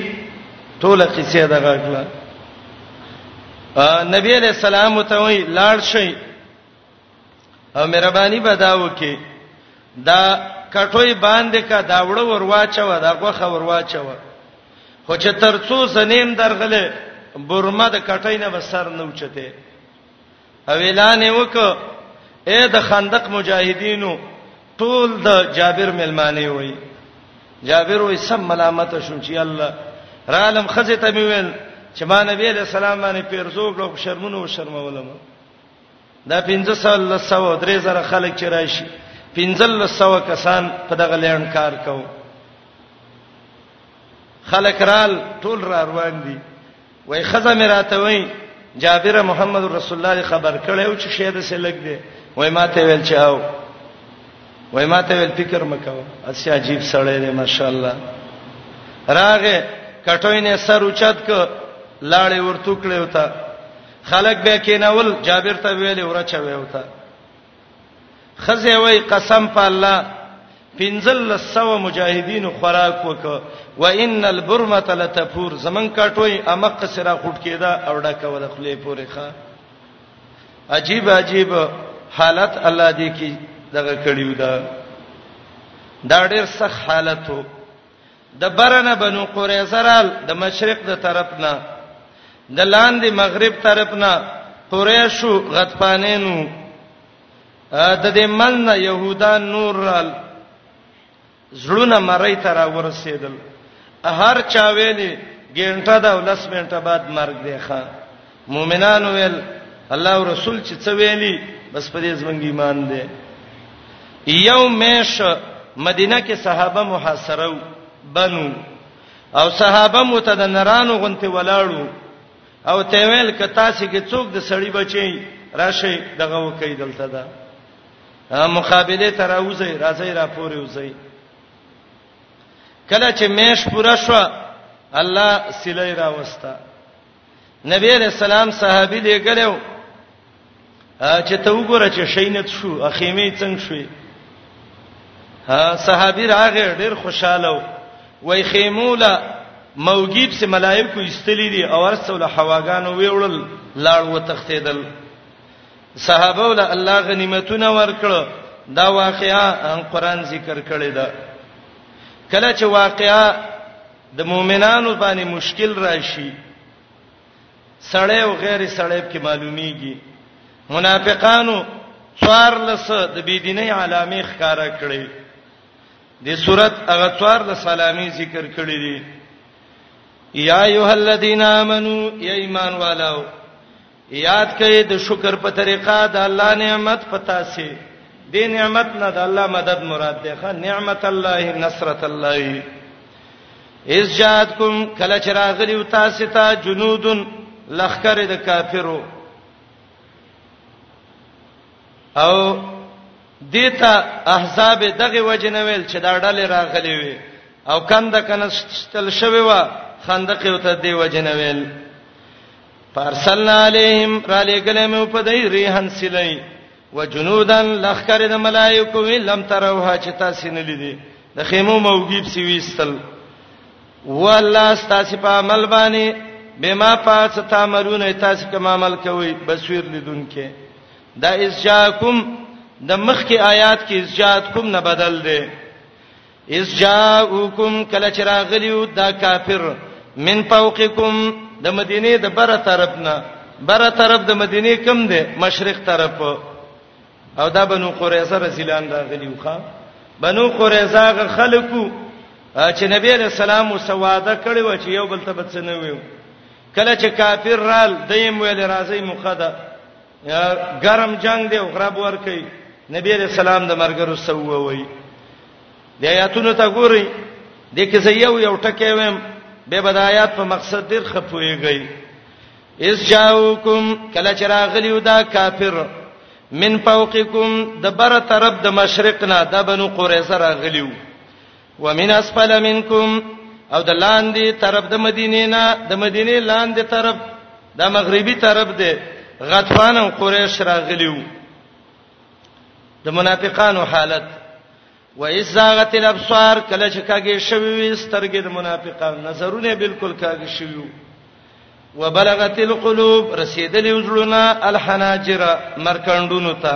ټوله قصه دغه کړه نبی علیہ السلام ته وی لاړ شي او مهرباني بداو کې دا کټوي باندې کا دا وړو ورواچو دا غوخه ورواچو خو چې ترڅو سنیم درغله برمه د کټوي نه بسر نه اوچته او اعلان وکړه اے د خندق مجاهدینو ټول د جابر ملمانه وای جابر وای سم ملامت شوم چې الله را علم خزه ته ویل چې ما نبی له سلام باندې پیرزو کړو شرمونو شرمولم دا 1500 درې زره خلک چې راشي 1500 کسان په دغه لړن کار کوي خلک رال ټول را روان دي وای خزه مې راته وای جابر محمد رسول الله خبر کړو چې شه د سلګ دی وای ماته ویل چې او وای ماته ویل فکر مکاو اسی عجیب سړی دی ماشاءالله راغه کټوینه سر اوچت ک لاړې ورتو کړو ته خلک به کینول جابر ته ویل ورچا ویوتا خزه وای قسم په الله پنځل سو مجاهدین خوراک وک و ان البرمه لتفور زمن کټوي امق سره خټ کېدا او ډکه ول خلې پورې ښا عجیب عجیب حالت الله دې کی دغه کړیو دا دا ډېر سخت حالت وو د برنه بنو قریظه رال د مشرق د طرف نه د لاندې مغرب طرف نه قریشو غطفانینو د دې مننه يهودان نور رال زړونه مړی تر ورسېدل هر چا ویلي ګنټه دا ولس منټه بعد مرګ دی ښا مؤمنانو ویل الله او رسول چې څه ویلي بس په دې زمونږ ایمان دی یو میش مدینه کې صحابه محاصره بنو او صحابه متدنرانو غنته ولاړو او ته ویل ک تاسو کې څوک د سړی بچي راشي دغه وکي دلته دا مخابله تر اوځي راځي را پوري اوځي کله چې میش پوره شو الله سلی را وستا نبی علیہ السلام صحابي لګلو چې ته وګوره چې شینت شو اخیمه څنګه شوې صحابي راغی ډیر خوشاله و وای خیمولا موجیب سے ملائکه استلی دي او ورسول حواګانو ویوړل لاړ و تختیدل صحابه ول الله غنیمتونه ورکړه دا واقعا قران ذکر کړی دا کله چې واقعا د مؤمنانو باندې مشکل راشي سړی او غیر سړی په معلومیږي منافقانو څوار لس د بيدینې علامې ښکارا کړې د صورت هغه څوار لس علامې ذکر کړې دي یا ایه الذین آمنو یا ایمان والو یاد کړئ د شکر په طریقه د الله نعمت پتا سي د نعمت نه د الله مدد مراد ده ښه نعمت الله نصرت الله اذ جاتکم کله چې راغلی او تاسو ته جنودن لخر د کافرو او دیتا احزاب دغه وجنه ویل چې دا ډلې راغلي وي او کنده کنه ستل شوی و خندق یو ته دی وجنه ویل فارسلنا علیهم را لګلې مې په دې ریحان سلی وجنودن لخر د ملائکو لم تروها چې تاسو نه لیدي د خیمو موجب سی ویستل والله تاسو په عمل باندې بما پات تامرون تاسو کوم عمل کوي بصیر لیدونکې دا اسجاکم د مخکې آیات کې اسجاکم نه بدل دی اذ جاءوکم کله چې راغلیو دا کافر من فوقکم د مدینه د بره طرف نه بره طرف د مدینه کم دی مشرق طرف او دا بنو قریظه رسولان راغلیو ښا بنو قریظه غ خلکو چې نبی علیہ السلام وسواده کړي و چې یو بل ته بچنه ویو کله چې کافر رال دیم ویل راځي مخده ګرم جنگ دی او خراب ور کوي نبی علیہ السلام د مرګرو سووه وای د آیاتونو ته ګوري د کې زه یو یو ټکی ویم به بدايات په مقصد ډیر خپويږي اس جاءوکم کله چراغلیو دا کافر من فوقکم د بر طرف د مشرق نه د بنو قریظه راغلیو ومن اسفل منکم او د لاندې طرف د مدینې نه د مدینې لاندې طرف د مغربي طرف دی غطفان او قریش راغلیو د منافقانو حالت و ازاغت الابصار کله چې کاږي شوی وي سترګې د منافقانو نظرونه بالکل کاږي شوی و بلغت القلوب رسیدلې وزړونه الحناجر مرکندونو ته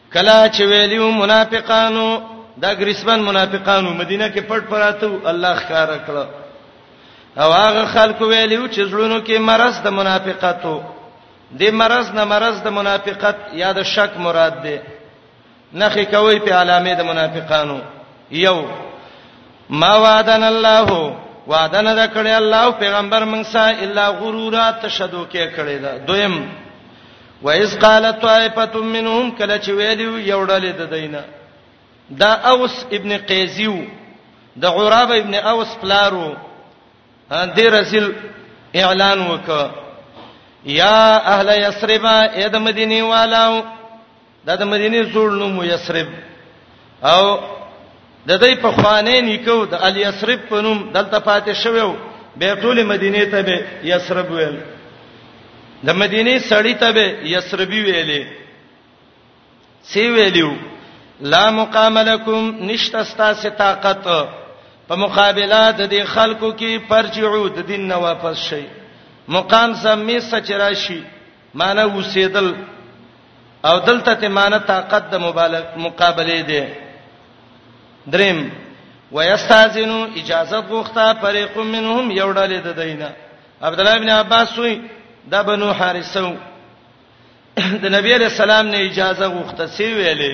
کلا چې ویلیو منافقانو دا ګریسمن منافقانو مدینه کې پټ پراتو الله ښکار کړ او هغه خلکو ویلیو چې زړونو کې مرز د منافقتو د مرز نه مرز د منافقت یا د شک مراد ده نخې کوي په علامه د منافقانو یو ما وعدن الله وعدن د کړي الله پیغمبر موږ سره الا غرورا تشدو کې کړي دا دویم و اذ قالت طائفه منهم کله چې ویلو یو ډلې د دینه دا اوس ابن قیزیو د عراب ابن اوس پلارو د رسول اعلان وکړ یا اهل یثرب اې د مدینه والو دا د مدینه زوړ نوم یثرب او د دې په خوانې نیکو د علی یسرب په نوم دلته پاتې شوو به ټول مدینه ته به یسرب ویل د مدینه سړی ته به یسربی ویلې سی ویلیو لا مقام لكم نشتا ستاسو طاقت په مقابله د دې خلکو کې پرجعو د دین نه واپس شي مقام سمې سچراشي معنی اوسېدل او دلته ته معنی طاقت د مقابله دی دریم ويستاذنو اجازه غوښته فريق منهم یو ډلې د دینه عبد الله بن عباس وی د بنو حارثو د نبی علیہ السلام نه اجازه غوښته سی ویلې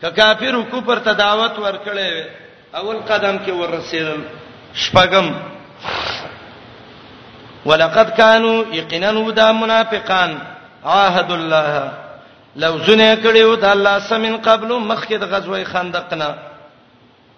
که کافرو کفر ته دعوت ورکړی وي اول قدم کې ورسېدل شپږم ولقد كانوا يقينا ودا منافقان عاهد الله لو زنه کړیو د الله سمن قبل مخکې د غزوه خندقنا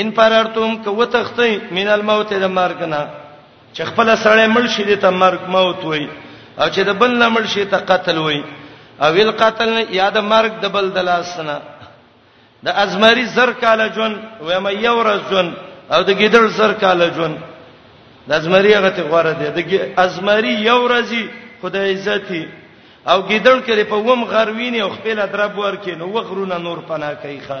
ان فررتم کو وتختی من الموت د مرګ نه چې خپل سره مل شي د مرګ موت وای او چې د بل نه مل شي ته قتل وای او ویل قتل یا د مرګ د بل د لاسنه د ازمری زر کاله جون و ما یو ورځ جون او د ګیدل زر کاله جون د ازمری هغه ته غواره دی د ازمری یو ورځی خدای عزتي او ګیدل کړي په وم غروینه او خپل درب ورکې نو وغرونه نور پناه کوي ښا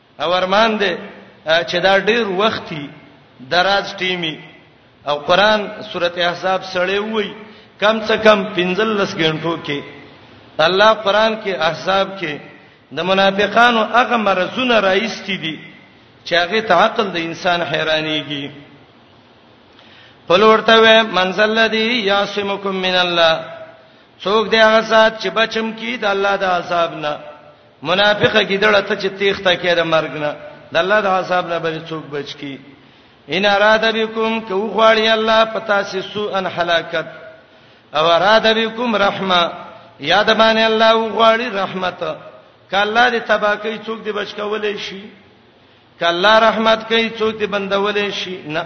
او ارمان دې چې دا ډیر وختي دراز ټیمی او قران سورته احزاب سره وی کم څه کم 15 غنټو کې الله قران کې احزاب کې د منافقانو هغه مرزونه راایستي دي چې هغه ته عقل د انسان حیرانيږي پلورته و منزل الذي يعصمكم من الله څوک دی هغه ذات چې بچم کی د الله د عذاب نه منافقه ګیدړه ته چې تیخته کې د مرګ نه د الله د عذاب نه بل څوک بچ کی ان اراده بكم کو غواړي الله پتا سي سو ان هلاکت او اراده بكم رحمه یاد باندې الله غواړي رحمت کله دې تباکی څوک دې بچ کولې شي کله رحمت کوي څوک دې بندولې شي نه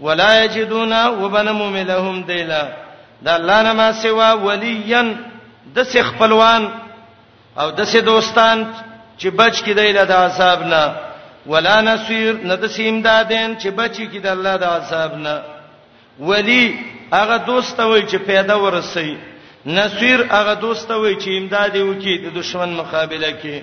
ولا یجدون وبنمو ملهم دیلا د الله نه ما سوا ولین د سه خپلوان او د سه دوستان چې بچ کی دی له عذاب نه ولا نصير نه د سیم دادین چې بچ کی د الله د عذاب نه ولی هغه دوست وای چې پیدا ورسي نصير هغه دوست وای چې امداد وکي د دشمن مقابله کې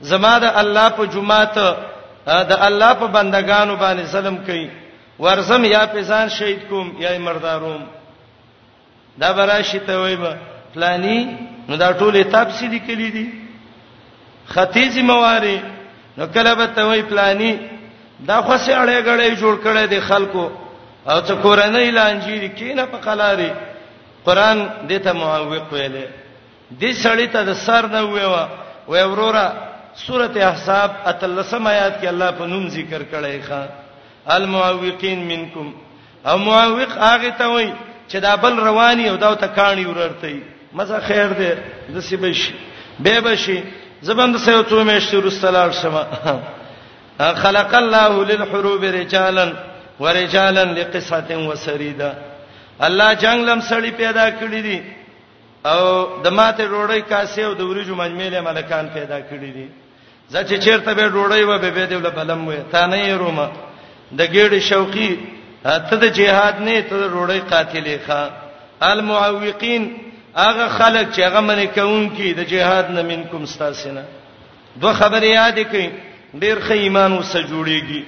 زما د الله په جمعات د الله په بندگانو باندې ظلم کوي ورزم یا پېزان شهید کوم یا مرداروم دا براشي ته وایم پلاني نو دا ټولې تفصیلی کلی دي ختیزی مواري نو کله به ته وای پلاني دا خو سه اړې غړې جوړ کړي د خلکو او څو کورنۍ لانجې کینه په قلاري قران دې ته معوق ویلې دې سړی ته د سر نه ویوا وای وروره سورته احزاب اتلسم آیات کې الله په نوم ذکر کړی ښا المعوقین منکم او معوق هغه ته وای چې دا بل رواني او دا ته کانی ورته مزه خیر دی د سی بشي به بشي زبند سه تو مېشت رسلال شمه خلق الله للحروب رجالا ورجالا لقصه وسريدا الله جنگ لم سړی پیدا کړی دي او د ماته ډوړی کاسې او د وریجو منملې ملکان پیدا کړی دي ځکه چیرته به ډوړی و به به دیول بلم وې تا نه یې رومه د ګېړې شوقي ته د جهاد نه ته د ډوړی قاتلې ښا المعوقین هغه خلک چې هغه منې کوونکی د جهاد نه منکم استاسنه دوه خبرې یاد کړئ ډیر ښه ایمان وسه جوړیږي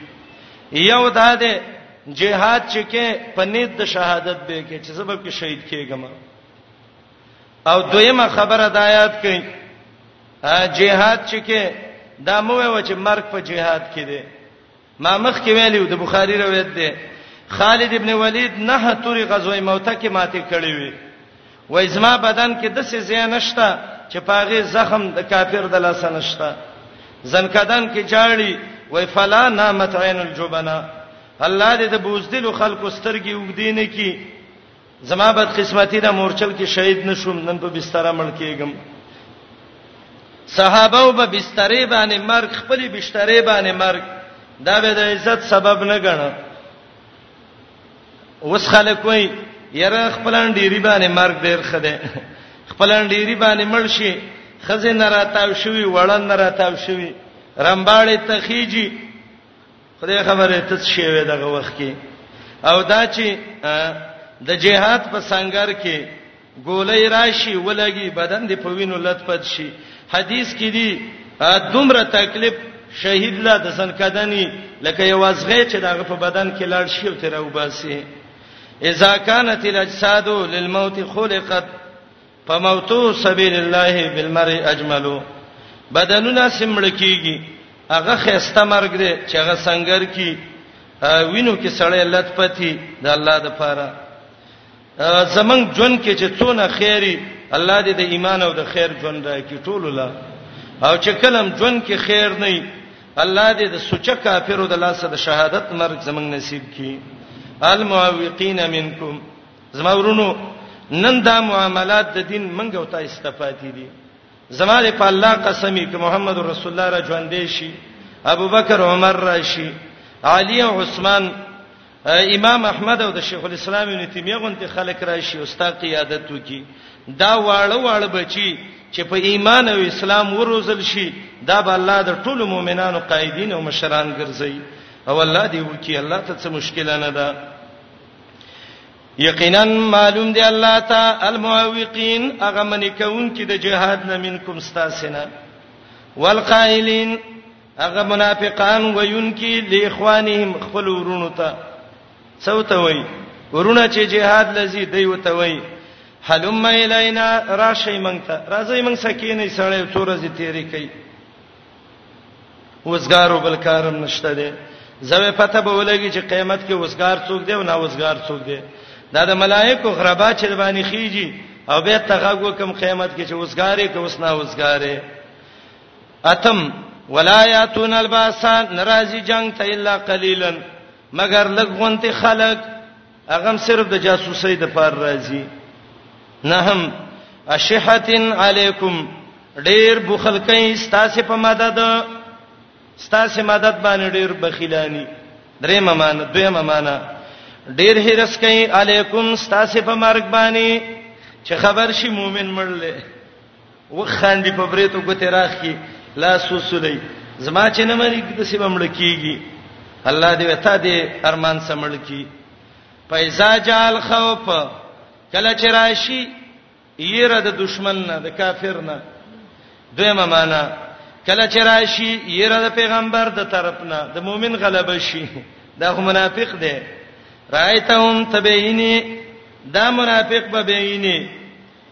یو دا ده جهاد چې کې پنيت د شهادت به کې چې سبب کې شهید کېږم او دویمه خبره د آیات کې جهاد چې کې دا مو و چې مرګ په جهاد کې دی ما مخ کې ویلو د بخاری روایت دی خالد ابن ولید نه توري غزوه موته کې ماته کړی وی و ازما بدن کې د څه زیان نشتا چې پاغه زخم د کافر د لاس نشتا زنکدان کې جاړي و فلا نامت عین الجبنا الله دې د بوزدل خلکو سترګې وګدینې کې زما بد قسمتي دا مورچل کې شهید نشوم نن په بستر مړ کېږم صحابه وب بسترې باندې مرګ خپل بسترې باندې مرګ دا به د عزت سبب نه ګڼه اوس خلک وای یره خپلان ډیری باندې مرګ ډیر خده خپلان ډیری باندې مړ شي خزه نه راتاو شوی وړن نه راتاو شوی رمباړې تخیجی خدای خبره ته شی وې دغه وخت کې او دا چې د جهاد په سنگر کې ګولې راشي ولګي بدن دې په وینو لطفت شي حدیث کې دی دومره تکلیف شهید لا د سن کدنی لکه یو ازغه چې دغه په بدن کې لاړ شي او تر وباسي اذا كانت الاجساد للموت خلقت فموتو سبیل الله بالمرء اجمل بدنونه سمړ کیږي هغه خسته مرګ دی چې هغه سنگر کی وینو کې سړی لټ پتی د الله د پاره زمنګ جون کې چې څونه خیری الله دې د ایمان او د خیر جون راکړي ټول لا او چې کلم جون کې خیر نه الله دې د سوچ کافرو د لاسه د شهادت مرګ زمنګ نصیب کړي المعوقین منکم زما ورونو نن دا معاملات د دین منګ او تاسو ته پاتې دي زما د په الله قسمی ک محمد رسول الله را ژوندې شي ابوبکر عمر راشي علی او عثمان امام احمد او د شیخ الاسلام ابن تیمیه غونته خلک راشي او ستا قیادت وکي دا واړه واړه بچي چې په ایمان او اسلام وروزل شي دا به الله د ټولو مؤمنانو قائدین او مشران ګرځي او الله دې وکي الله ته څه مشکل نه ده یقینا معلوم دی الله تا المعوقین هغه منی کون کی د جهاد نه منکم استاسنا والقائلین هغه منافقان وین کی لاخوانهم خپل ورونو ته څوته وای ورونه چې جهاد لذي دی وته وای حلم الینا راشی مونږ ته راځي مونږ سکینې سړی څورځي تیری کوي وزګارو بل کارم نشته دی زوی پته به ولګي چې قیامت کې وزګار څوک دی او نا وزګار څوک دی دا د ملائکو غربا چې باندې خيږي او به تغاګو کم قیامت کې چې وزګارې کې وسنا وزګارې اتم ولایاتون الباسان ناراضي جنگ ته الا قليلا مگر لګونته خلق هغه هم صرف د جاسوسۍ د پار راځي نه هم اشحتن علیکم ډیر بخل کوي ستاسو په مدد ستاسو مدد باندې ډیر بخیلانی درې ممانه دوه ممانه ډیر هرس کوي علیکم ستاسو په مرګ باندې چې خبر شي مؤمن مړل وخاندي په بریتو ګوتې راخي لاس وسولې زما چې نه مری د سی بمړ کیږي الله دې وتا دې ارمان سمړ کی پیسا جال خوف کله چې راشي یره د دشمن نه د کافر نه دویمه معنا کله چې راشي یره د پیغمبر د طرف نه د مؤمن غلبه شي دا خو منافق دی رايتهم تبعيني دا منافق به بيني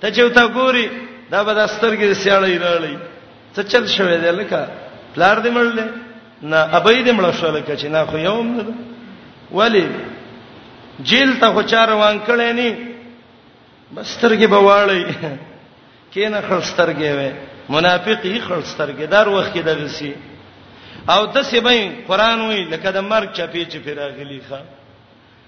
ته چې وتا ګوري دا به د سترګې سیاړې راړي څه چل شوې ده لکه پلار دې مړل نه ابې دې مړ شو لکه چې نه خو یوم نه ولی جیل ته خو چار روان کړي نه بس سترګې به واړي کینه خړسترګې وې منافق یې خړسترګې دار وخت کې دغه سي او د سبې قران وی لکه د مرګ چپی چې پیراغلی ښا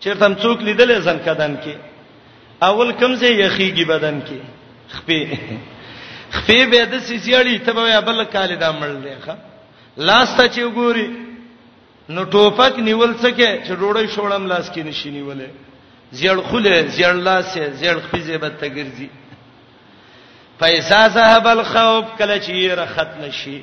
چیرته هم څوک لیدلې ځن کدن کې اول کم زه یخیږي بدن کې خپې خپې به د سیسیړی ته به بل کال دا مړ دی ښا لاس ته چې وګوري نو ټوپک نیول څه کې چې ډوړې شوړم لاس کې نشي نیولې زیړ خوله زیړ لاس زیړ خپې زیبت ته ګرځي پیسا ذهب الخوف کله چې یې رخت نشي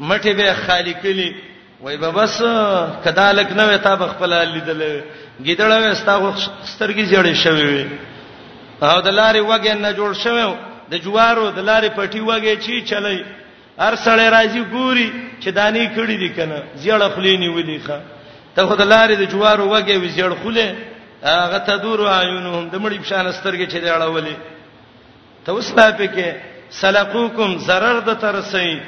مټې به خالی کلی وای به بس کدا لک نه وې تا بخپل لیدل ګیدړه وې ستا سترګې جړې شوې وې او د لارې وګه نه جوړ شوو د جوارو د لارې پټي وګه چی چلای هر سړی راځي ګوري چې دانی کړي دي کنه زیړه خلینی ودی ښا ته خو د لارې د جوارو وګه وی زیړ خله هغه تدور عیونهم د مړي بشان سترګې چې دی اړولې ته اوس دا پکې سلقوکم zarar د ترسي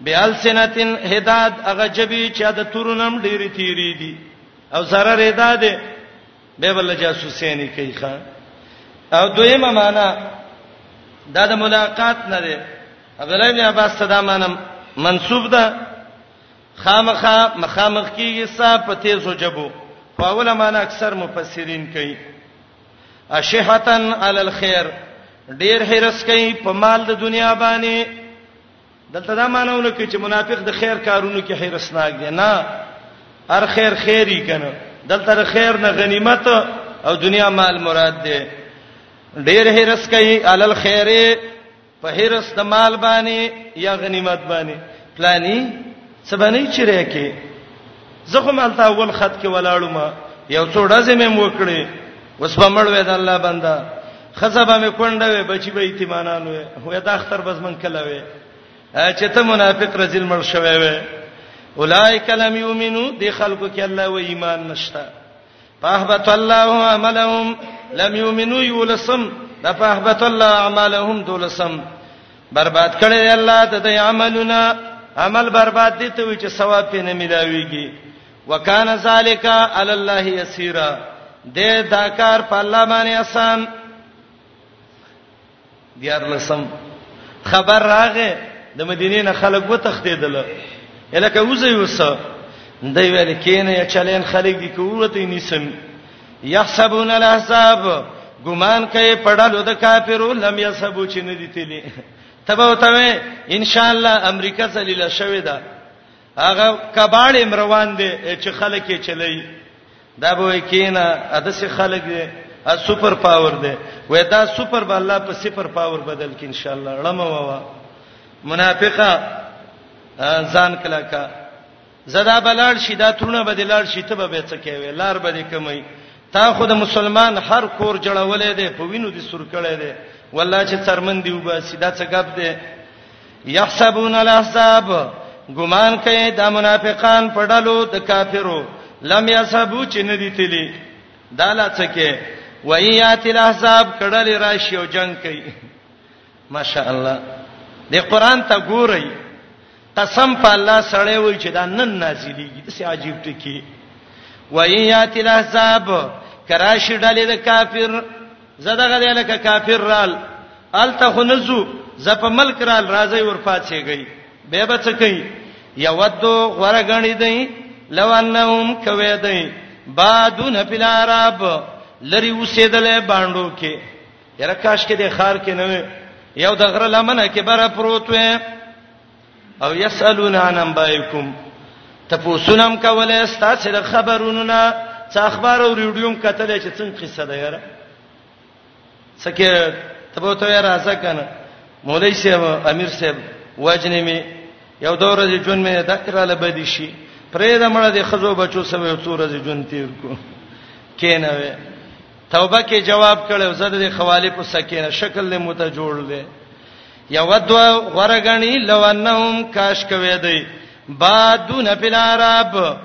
بیال سنتن هداد هغه جبي چې د تورونم ډېری تیری دي او zarar هداد به بل جاسوسي نه کوي ښا او دویمه معنا دا د ملاقات نه ده عبد الله بن عباس صدا مانم منسوب ده خامخا مخامخ کیږي صاحب په تیزو جبو په اوله معنا اکثر مفسرین کوي اشحتن علی الخير ډیر حرس کوي په مال د دنیا باندې دلته دا مانونه کوي چې منافق د خیر کارونو کې حرس ناګ دی نه هر خیر خیری کنه دلته د خیر نه غنیمت او دنیا مال مراد دی ډیر حرس کوي علی الخير په هرس د مال باندې یا غنیمت باندې پلاني سبانه چیرې کې زخم الته اول خط کې ولاړو ما یو څو ډزې مې وکړې اوس په مړ وې د الله بندا خزبه مې کونډه وې بچي به ایتمانان وې وې د اختر بس من کله وې چې ته منافق رزل مړ شوې وې اولایک لم یؤمنو دی خلکو کې الله و ایمان نشته فاحبط الله عملهم لم يؤمنوا يولسم دا فاحبط الله اعمالهم دولسم برباد کړي دی الله د دې عملونه عمل برباد دي ته چې ثواب یې نه ملاويږي وکانا ذالک علی الله یسیرا دې دا کار په الله باندې آسان دیارلسم خبر راغې د مدینې نه خلک وتښتیدل الکه وزي وسه دی ویل کینه چلین خلک دی کوته نیسم یحسبون الاحزاب ګمان کوي پړلو د کافرو لم یسبو چې نه دي تللی تبه وتوي ان شاء الله امریکا ذلیل شوی ده هغه کباړ امروان دی چې خلک یې چلی دا به کینا ادسه خلک دی ا سپر پاور دی وې دا سپر به الله په سپر پاور بدل کړي ان شاء الله ړمه وا منافقه ځان کلا کا زدا بلال شي دا ترونه به دلال شي ته به څه کوي لار به کمی تا خو د مسلمان هر کور جوړولې ده په وینو دي سر کړې ده والله چې ترمن دی وباسي دا څه غب ده یحسبون الاحزاب ګمان کوي د منافقان په ډلو د کافرو لم یسبو چې ندی تلی دا لڅکه وایات الاحزاب کډل راشي او جنگ کوي ماشاء الله د قران ته ګورئ قسم په الله سره وای چې دا نن نازلېږي څه عجیب ټکی وایات الاحزاب کراشي ډلې د کافر زه دغه دی لکه کافر رال الته خو نزو زه په ملک رال راځي ورفات شيږي به به څه کوي یودو غره غنی دی لو انهم کوي دی بادون فل عرب لری وسیدلې باندو کې یره کاش کې د خار کې نه یو د غره لمنه کې بره پروت وې او یسالون عن انبائکم تپوسونم کوله ستاسو د خبرونو نه څه اخبار او ریډیوم کتل چې څنګه قصه ده یاره سکه تبو ته یاره اسا کنه مولوی صاحب امیر صاحب وجنې می یو دور دې جون می دکراله بدی شي پرې د مړه دې خزو بچو سم یو څور دې جون تیر کو کینه وې توبه کې جواب کړو زړه دې خواله په سکینه شکل له مت جوړ لې یود غرغنی لو انهم کاش کوي دی با دون فل عرب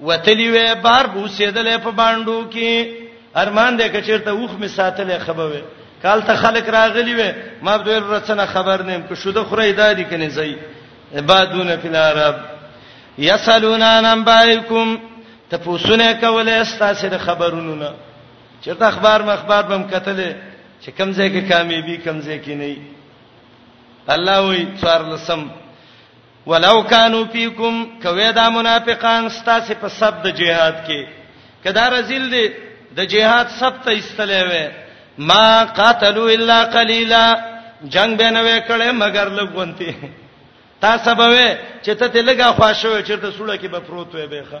وتلی وې بار بوسیدلې په باندو کې ارمان دې کچیرته وښ می ساتلې خبره کال ته خلک راغلی وې ما دوی رڅنه خبر نیم کو شوده خورې دادی کني زئی عبادون فی العرب یسالون عن انبائکم تفوسونه کوله استاسو خبرونو نه چرته اخبار مخبار بم کتلې چې کم ځای کې کامیابی کم ځای کې نه الله وی څوار لسم ولو کانوا فیکم کوي دا منافقان ستاسو په سب د جهاد کې کدا رزل دي د جهاد سب ته استلې وې ما قاتلوا الا قليلا جنگ به نه وکړې مگر لګونتي تاسو به چې ته تلګه خوښوي چې ته سوړه کې به پروت وې بهخه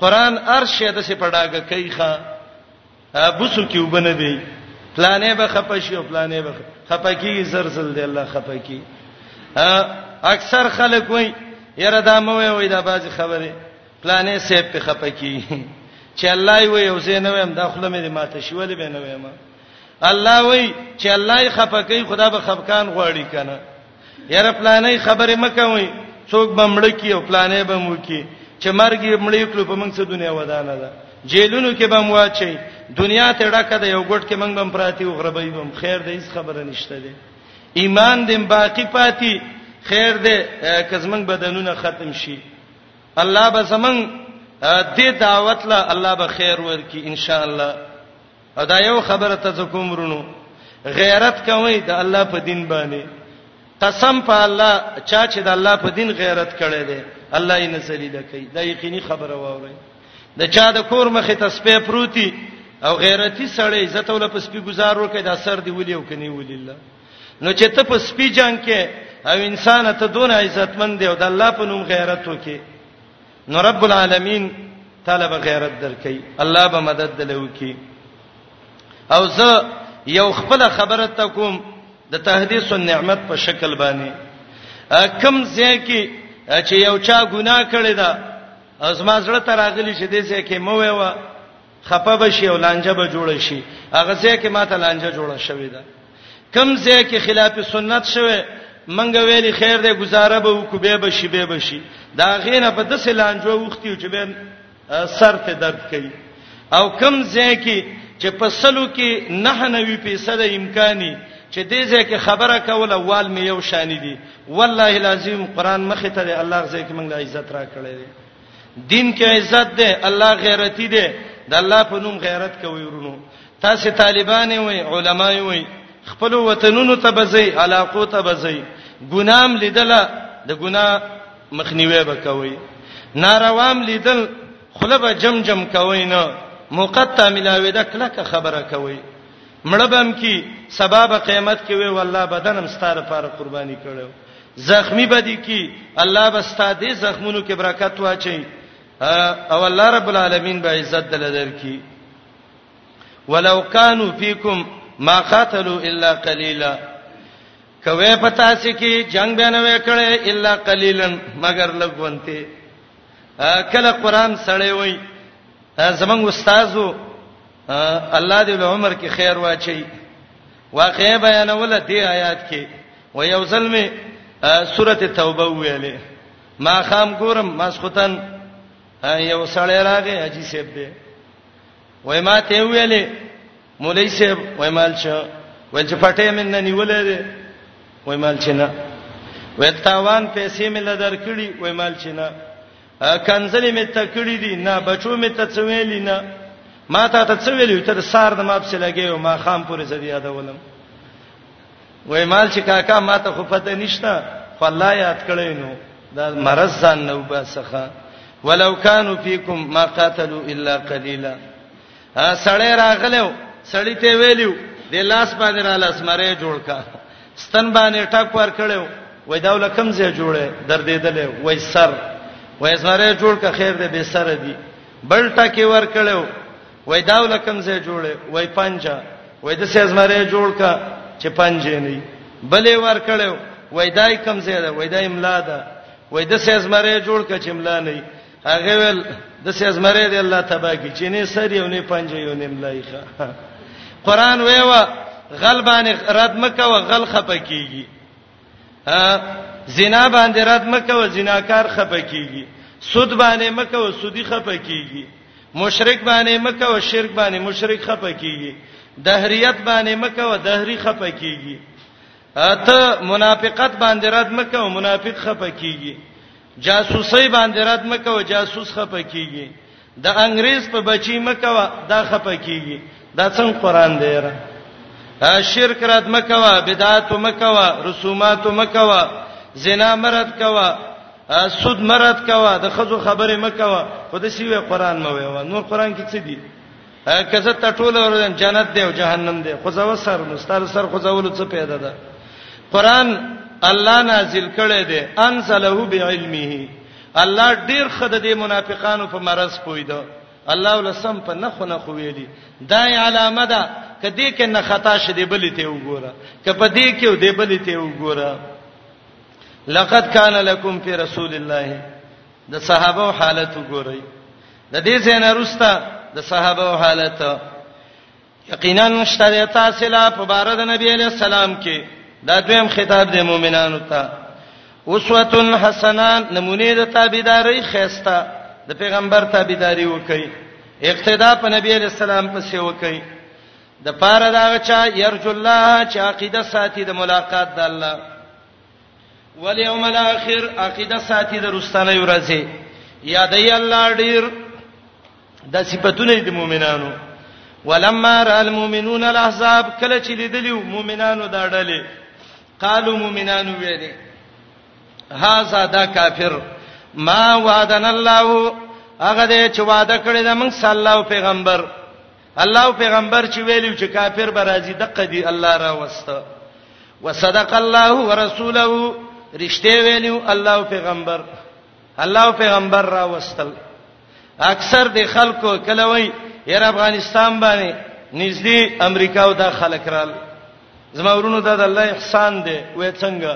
قران ارشه د سي پډاګه کوي ښا بوسو کې وبنه دی پلانې به خپشي او پلانې به خپکی زرزل دی الله خپکی اکثر خلک وای یره دا مو وای دا باز خبره پلانې سیب په خپکی چې الله یې وای او زه نه وایم دا خپل مې ماته شولې به نه وایم الله وای چې الله یې خپکی خدا به خفقان غواړي کنه یاره پلانې خبره مکوي څوک بمړ کی او پلانې بم وکي چې مرګ یې مړې کړو په موږ څه دنیا ودانه ده جیلونو کې بم واچي دنیا ته ډکه ده یو ګټ کې موږ بم پراتی او غربې بم خیر دې هیڅ خبره نشته ده ایمان دې باقی پاتی خیر دې کزمن بدنونه ختم شي الله به زمنګ دې دعوت لا الله به خیر ورکي ان شاء الله او دا یو خبره ته کوم رونو غیرت کوي د الله په دین باندې قسم په الله چا چې د الله په دین غیرت کړي دي الله یې نسلی لکې دا یقیني خبره ووري د چا د کور مخې ته سپې پروتي او غیرتی سړی عزت ول په سپي گزار وکړي دا سر دی ولي او کني ولي الله نو چې ته په سپي جنگ کې او انسان ته دون عزتمن دی او د الله په نوم غیرت وکړي نو رب العالمین طالب غیرت درکې الله به مدد دلو کی او زه یو خپل خبره ته کوم د تهدیس النعمت په شکل باندې کم ځای کې چې یو چا ګناه کړی دا ازما زړه ته راغلی چې دې ځای کې مو ویوا خپه بشي او لانجه به جوړ شي هغه ځای کې ماته لانجه جوړه شوې ده کم ځای کې خلاف سنت شوه منګه ویلي خیر دې گزاره به وکړو به بشي به بشي دا غینه په دسه لانجو وختي چې به سر ته درد کوي او کم ځای کې چې په سلو کې 99% امکاني چې دې ځای کې خبره کوله وال مې یو شان دي والله العظیم قران مخ ته الله ځای کې منګه عزت را کړی دی دین کې عزت ده الله غیرتی ده د الله په نوم غیرت کوي ورونو تاسو طالبان وي علما وي خپل وطنونو ته بځي علاقو ته بځي ګنام لیدل د ګنا مخنیوي وکوي ناروام لیدل خلبه جم جم کوي نه مقطع ملاوي د کلک خبره کوي مړبم کی سبب قیامت کې وی والله بدنم ستاره پر قرباني کړو زخمی بدی کی الله بستا دې زخمونو کې برکت واچي او الله رب العالمین به عزت دل درکې ولو کانوا فیکم ما قاتلوا الا قلیلا کوي پتا سي کې جنگ به نه وکړي الا قلیلا مگر لګونته کله قران سړی وای زمنګ استادو الله دې له عمر کې خیر واچي واقع بیانول دې آیات کې و یو ظلمه سورته توبه ویلې ما خام ګورم مسختن یو سړی راغی اجي سیب دی وای ما ته ویلې مولای سیب وای مال شه وای چې پټه مې نه نیولې دی وای مال چې نه وای تاوان پیسې مې لدار کړی وای مال چې نه کنځلې مې ته کړې دي نه بچو مې ته څه ویلي نه ما ته ته څه ویلي تر سار د ما په لګیو ما خام پورې زدي یادولم وای مال چې کاکا ما ته خو پته نشته خو الله یاد کړی نو دا مرز ځان نو باسخه ولو کانوا فیکم ما قاتلوا الا قلیلا سړی راغلو سړی ته ویلو د لاس باندې را لاس مری جوړ کا ستن باندې ټاک ور کړو وای دا ولکم زه جوړه دردېدلې وای سر وای سره جوړ کا خیر دې به سر دی بل ټکی ور کړو وای دا ولکم زه جوړه وای پنجا وای د سې زمره جوړ کا چې پنجې نه بلې ور کړو وای دای کم زه ده وای دای املا ده وای د سې زمره جوړ کا چې املا نه هغه ول د سیزمره دی الله تبا کی چې نه سر یو نه پنځه یو نه ملایخه قران ویوا غل باندې رد مکه او غل خپه کیږي زنا باندې رد مکه او زناکار خپه کیږي سود باندې مکه او سودی خپه کیږي مشرک باندې مکه او شرک باندې مشرک خپه کیږي دهریت باندې مکه او دهری خپه کیږي اته منافقت باندې رد مکه او منافق خپه کیږي جاسوسي باندې رات مکو جاسوس خپه کیږي د انګريز په بچی مکو دا خپه کیږي دا څنګه قران دی را شرک رات مکو بدعات مکو رسومات مکو زنا مرد کوا سود مرد کوا د خزو خبره مکو خو د سیوه قران مو ویو نور قران کې څه دی که زه ته ټول ورځ جنت دی او جهنم دی خو زو سر نو ستاره سر خو زولو څه پیدا ده قران الله نازل کړي دی انزله بعلمه الله ډیر خدای د منافقانو په مرز پوي دی الله ولسم په نخو نخو ویلي دا علامه ده کدی کې نه خطا شې دی بلې ته وګوره کپه دې کې دې بلې ته وګوره لقد کان لکم فی رسول الله د صحابه حالت وګورئ د دې زین ارسته د صحابه او حالت یقینا مشتری تاسو لا په بار د نبی علی السلام کې دا دویم خطاب د مؤمنانو ته اسوه حسنه نمونه د تابعداري خيستا د پیغمبر تابعداري وکي اقتدا په نبی علی السلام پسې وکي د پاره دا چا يرجو الله چې عقیده ساتي د ملاقات د الله وليوم الاخر عقیده ساتي د رستنه ورځي یادای الله ډیر د صفاتونه د مؤمنانو ولما را المؤمنون الاحزاب کله چې لیدلیو مؤمنانو دا ډلې قالو مؤمنانو ویلې هاذا دا کافر ما وعدنا الله هغه دې چې وعده کړی دا موږ صلی الله پیغمبر الله پیغمبر چې ویلو چې کافر به راځي د قدی الله را وسته وصدق الله ورسوله رښتې ویلو الله پیغمبر الله پیغمبر را وستل اکثر د خلکو کله وای ير افغانستان باندې نږدې امریکا او د خلک رال زما ورونو دا د الله احسان دی وې څنګه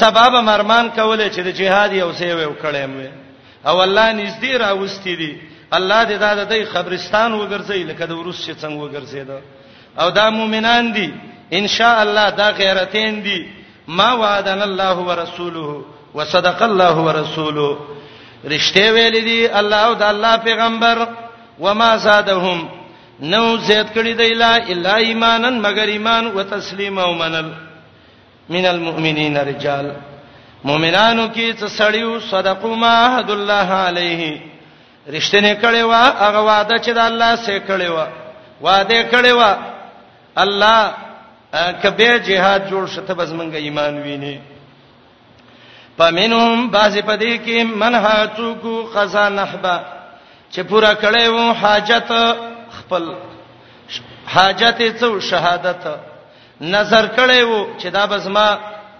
سبب مرمان کوله چې د جهاد یو څه ویو کړم او الله نږدې راوستي دي الله دې دا د دې خبرستان وګرځي لکه د ورس چې څنګه وګرځي دا او دا مؤمنان دي ان شاء الله دا غیرتین دي ما وعدنا الله ورسوله وصدق الله ورسوله رښتې ویل دي الله او د الله پیغمبر وما زادهم نو زیات کړی دی لا الا ایمانن مگر ایمان وتسلیم او منل من المؤمنین رجال مؤمنانو کې څه سړیو صدقوا ما عهد الله علیه رښتینه کړي وا هغه وعده چې د الله سره کړي وا وعده کړي وا الله کبه جهاد جوړ شته بس مونږه ایمان ویني پمنهم باز پدې کې منها څوک قزا نحبا چې پورا کړي وو حاجت خپل حاجت څو شهادت نظر کړی وو چې دا به زما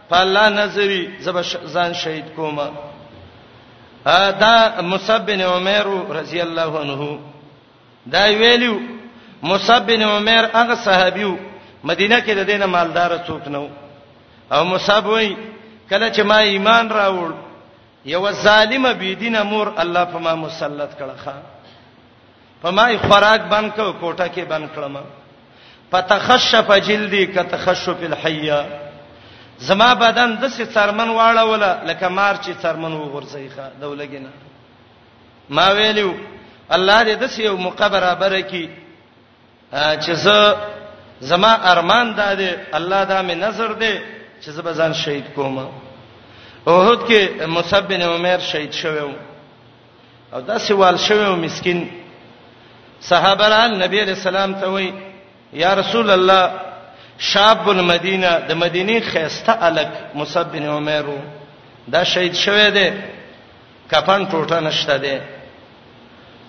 په الله نظری زب ځان شهید کوم دا مصعب بن عمر رضی الله عنه دا ویلو مصعب بن عمر هغه صحابیو مدینه کې د دینه مالدار څوک نو او مصعب وای کله چې ما ایمان راوړ یو ظالم بی دینه مور الله په ما مسلط کړه خان په ما خوراک بند کو کوټه کې بند کړم فتخشف جلدی کتخشف الحیا زما بدن د سې څرمن واړه ولا لکه مار چې څرمن وغورځي ښا دولګینا ما ویلو الله دې د سې یو مقبره برکی چې زه زما ارمان دا دی الله دا مې نظر دی چې زه به ځان شهید کوم اوهد کې مصعب بن عمر شهید شوو او دا سوال شوو مسكين صحابه را نبی علیہ السلام ته وای یا رسول الله شاب المدینه د مدینه خيسته الک مصعب بن عمر دا شهید شوه دی کفن ټوټه نشته ده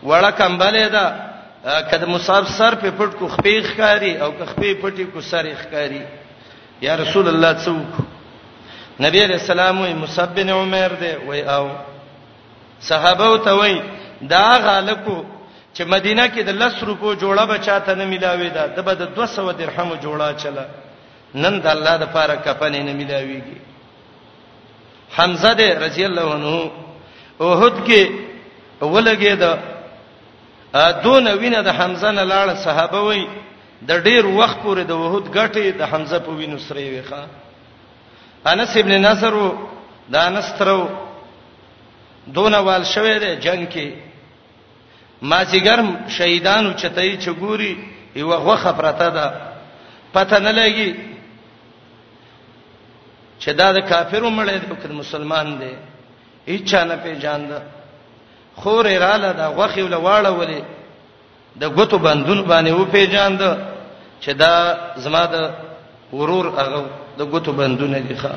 وړه کمبلې ده کله مصاب سر په پټ کو خپې ښکاری او که خپې پټي کو سر ښکاری یا رسول الله څوک نبی علیہ السلام وی مصعب بن عمر دی وی او صحابه ته وی دا غالکو چې مدینه کې د 10 روپو جوړه بچاته نه ملاوي دا د بد 200 درهم جوړه چلا نن د الله د پاره کفن نه ملاويږي حمزه دې رضی الله عنه اوحد کې ولګې دا دون وینه د حمزه نه لاړ صحابه وای د ډیر وخت پورې د وحود غټي د حمزه په وینو سره وي ښا انس ابن نصر د انس ترو دون وال شوه د جنگ کې ما سیګرم شهیدانو چتای چګوري یو غوخه پرته ده پته نه لګي چې دا د کافرو مړې د وکړ مسلمان دی هیڅ نه پیژاند خور رااله دا غوخي ول واړه ولې د غوتو بندون باندې و پیژاند چې دا زما د ورور هغه د غوتو بندونه دي ښا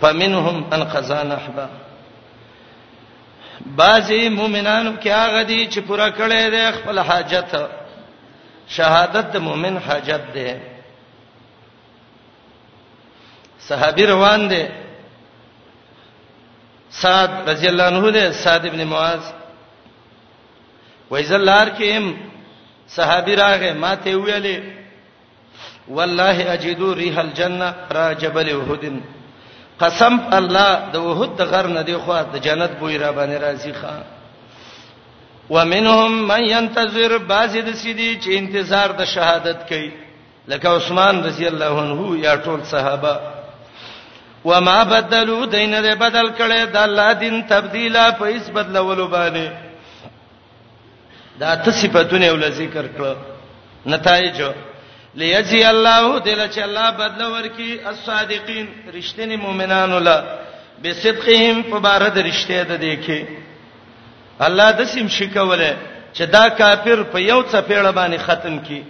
فمنهم ان خزان احبا بعضی مؤمنانو کې هغه دي چې پورا کړي د خپل حاجت شهادت د مؤمن حاجت ده صحابي روان دي سعد رضی الله عنه ده سعد ابن معاذ وایزل لار کې هم صحابي راغې ما ته ویلې والله اجدو ريح الجنه را جبل احد قسم الله د وحد د غر نه دی خو د جنت بوی را باندې راځي ښا ومنهم من ينتظر بعض د سيدي چې انتظار د شهادت کوي لکه عثمان رضی الله عنه یا ټول صحابه وما بدلوا دین دې بدل کړي د الله دین تبدیلا په هیڅ بدلولو باندې دا ته صفاتونه ول ذکر کړو نتایج لیجزی الله دل چې الله بدل ورکي الصادقین رښتینی مؤمنانو لا بصدقهم په بار د رښتیا ده دیکي الله د سیم شي کوله چې دا کافر په یو څپېړه باندې ختم کی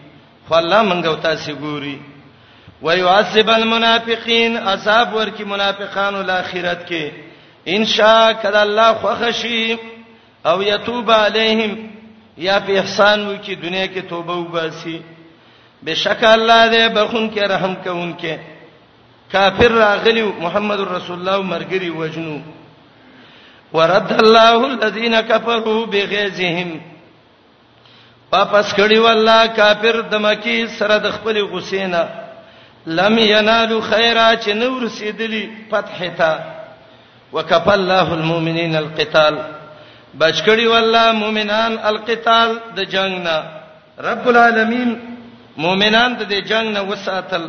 خو الله منګو تاسو ګوري ويعذب المنافقين عذاب ورکی منافقانو الاخرت کې ان شاء کله الله خوخشي او يتوب عليهم یا په احسان وکي دنیا کې توبه وباسي بشک الله دې بخون کې رحم کوونکې کافر راغلی محمد رسول الله مرګري وجنو ورد الله الذين كفروا بغيظهم واپس کړي والله کافر د مکی سره د خپل غسینا لم ینالو خیرا چې نور سیدلی فتح تا وکف الله المؤمنین القتال بچ کړي والله مؤمنان القتال د جنگ نه رب العالمین مؤمنان ته د جنگ نه وساتل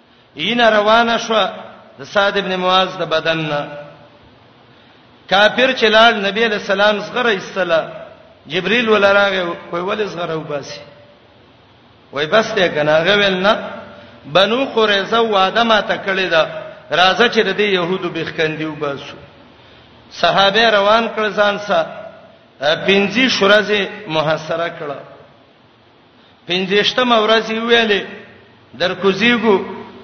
اینه روانه شو د سعد ابن معاذ د بدن نه کافر چلال نبی علیہ السلام زغره ایستله جبرئیل ولراغه وای ول زغره وباسي وای بس ته کناغه ول نه بنو قریظه واده ما تکړه ده راځه چې د یهودو بخکندي وباسو صحابه روان کړ ځان سره پنځه شورزه محاصره کړه پنځشتم ورځ یې ویلې درکوزیګو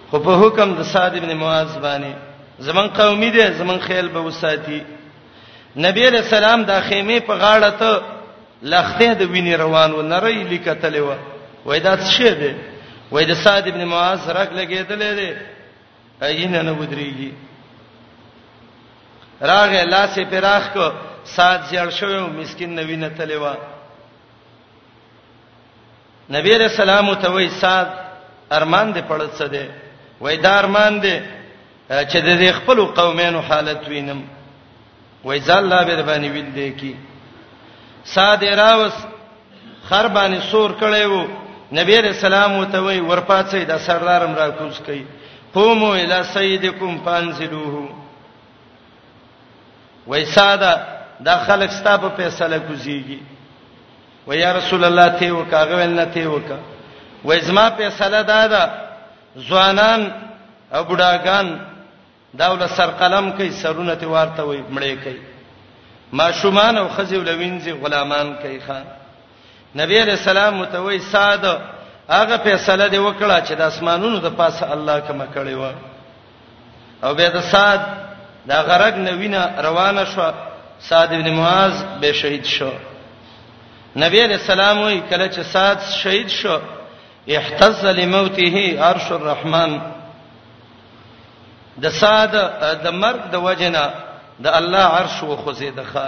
خو په حکم د صاد ابن معاذ باندې زمون قومي دي زمون خیل به وساتي نبی علیہ السلام د خیمه په غاړه ته لخته د وینې روان و نری لیکتلې و وای دا څه دی وای د صاد ابن معاذ رګ لګیدلې دی اينه نه ودرېږي راغه لاسې پراخ کو سات زیړ شوی مسكين نوینه تلوا نبی علیہ السلام ته وای سات ارمان دې پړت څه دی وای دا ارمان دې چې د خپل قومینو حالت وینم وای ځل لا به باندې ویل دی کی سات راوس خر باندې سور کړي وو نبی علیہ السلام ته وای ورپاتې دا سردارم را کوز کړي قوموا الى سيدكم فانزلوه وای ساده دا خلک ستا په فیصله کوزيږي وای یا رسول الله ته وکاغه ول نه ته وکا وای زما فیصله دا ده ځوانان او بډاګان دا ول سر قلم کوي سرونه ته ورته وای مړې کوي ماشومان او خزي ولوینځي غلامان کوي ښا نبی علیہ السلام متوي ساده هغه فیصله دی وکړه چې د اسمانونو د پاسه الله کما کړی و او بیا د صاد د غرق نوینه روانه شو صاد ابن معاذ به شهید شو نبی علیہ السلام وی کله چې صاد شهید شو احتز لموته عرش الرحمن د صاد د مرګ د وجنه د الله عرش وخزیدخه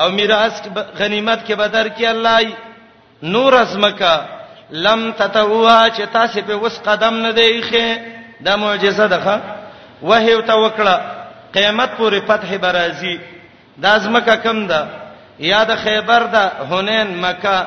او میراث غنیمت کې بدر کې الله نور ازمکا لم تتوها چې تاسو په وس قدم نه دیخه دا معجزه ده وه یو توکړه قیامت پورې فتح برازي دا ازمکا کم ده یا د خیبر ده حنین مکه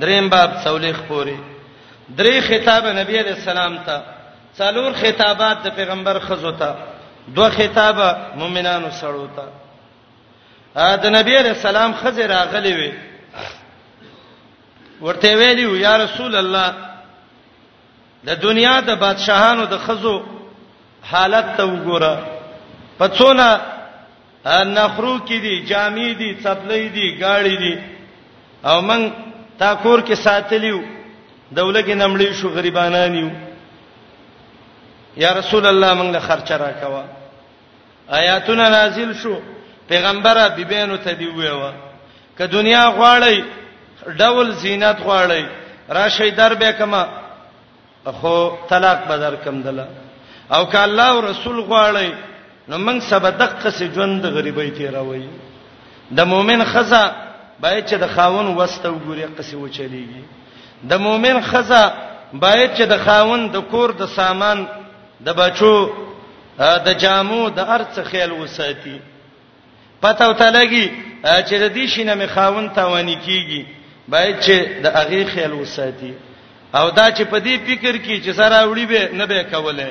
دریم باب څولېخ پوری درې خطاب نبی علیہ السلام ته څلور خطابات د پیغمبر خزو ته دوه خطاب مؤمنانو سره ته د نبی علیہ السلام خزه راغلی وي ورته ویلی یا رسول الله د دنیا د بادشاهانو د خزو حالت ته وګوره په څونه نخرو کې دي جامې دي چپلې دي گاړي دي او من تا کور کې ساتلیو دولګې نمړې شو غریبانانیو یا رسول الله موږ له خرچه راکوا آیاتونه نازل شو پیغمبره بیبینو ته دی ویوا ک دنیا غواړی ډول زینت غواړی راشي در به کما خو طلاق بدر کم دلا او ک الله او رسول غواړی نو موږ سبا دقه سي ژوند غریبۍ تیروي د مؤمن خزا باید چې د خاون وسته وګوري قصې وچلېږي د مؤمن خزا باید چې د خاون د کور د سامان د بچو د جامو د ارڅ خیال وساتي پته او تلګي چې د دې شینه می خاون تاوانی کیږي باید چې د هغه خیال وساتي او دا چې په دې فکر کې چې سره وړي به نه به کوله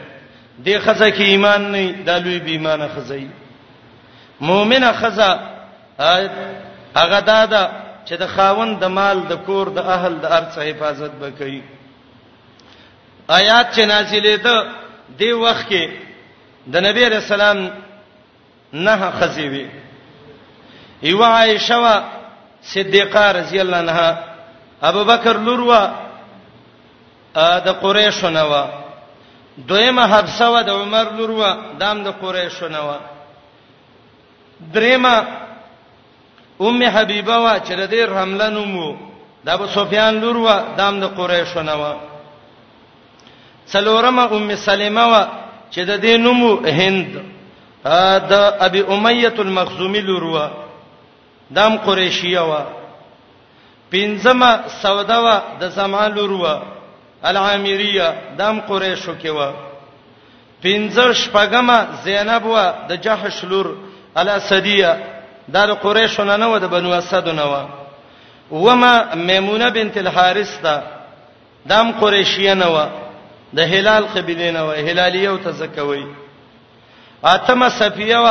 دې خزه کې ایمان نه د لوی بې ایمانه خزه مؤمنه خزه هغه دا ده چې د خاون د مال د کور د اهل د ارڅ حفاظت وکړي آیات چې نازلې ده دی وخت کې د نبی رسول الله نه خزی وی ایو عائشه وا صدیقه رضی الله عنها ابو بکر لور وا د قریشو نه وا دویمه حبسه وا د عمر لور وا دام د قریشو نه وا دریمه ام حبیبه وا چې د دې رمله نوم وو د ابو سفیان لور وا دام د قریشو نه وا څلورمه ام سلمہ وا چې د دې نوم هند د ابي امیه المخزومی لور وا دام قریشیه وا پنځمه سودا وا د زمان لور وا العامریه دام قریشو کې وا پنځه شپږمه زینب وا د جحش لور الاسدیه دا د قریشو نه نه و د بنو اسد نه و وما میمونه بنت الحارث دا دام قریشیه نه و د هلال قبیله نه و هلالیه او تزکوي اتمه صفیه و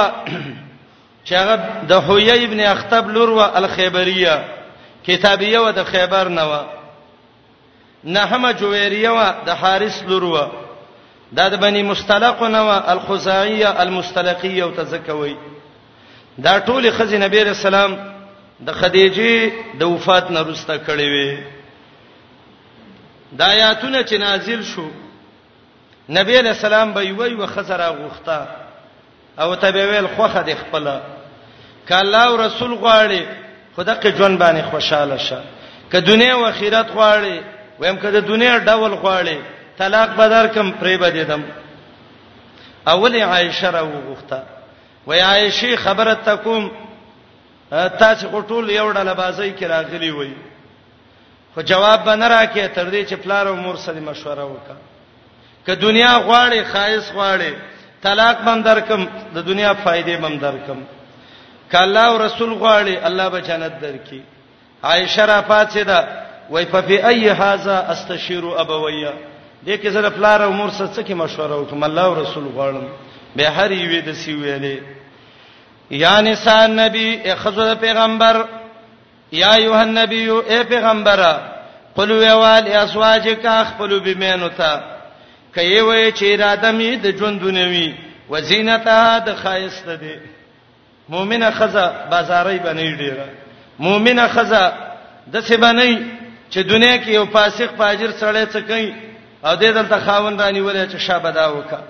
چې هغه د حوی ابن اخطب لور و الخیبریه کتابیه و د خیبر نه و نهمه جويريه وا د حارث لور وا دا د بني مستلق نه وا الخزاعيه المستلقيه او تزکوي دا ټول خزي نبی رسول الله د خدیجه د وفات نه روسته کړې وي دا آیاتونه چې نازل شو نبی له سلام به وی و خزر غوخته او ته به ویل خوخه د خپل ک الله او رسول غواړي خدا کې ژوند باندې خوشاله شه ک دنیا او آخرت غواړي ویم ک د دنیا ډول غواړي طلاق بدر کم پرې بدیدم اول عائشه را وغوښته وای عائشه خبره تکوم تاسو ټول یو ډله بازی کې راغلی وای خو جواب به نه راکې تر دې چې پلار او مور سره مشوره وکړه که دنیا غواړي خایس غواړي طلاق بم درکم د دنیا فائدې بم درکم کله او رسول غواړي الله به جنت درکې عائشه را پاتې ده وای په فی ای هاذا استشیر ابویا دې کې زره پلار او مور سره څه کې مشوره وکم الله او رسول غواړم به هر یوې د سی ویلې یا نساء نبی اخذ پیغمبر یا ایه النبی اے پیغمبره قل ویوال ازواجک خپل بیمنو ته کای وای چې اراده می د ژوندونه وی وزینتها د خایست دی مؤمنه خزه بازارای بنې ډیره مؤمنه خزه د څه بنې چې دنیا کې یو فاسق فاجر سړی څه کوي او دې دلته خاوندانی ولې چې شابه دا وکړه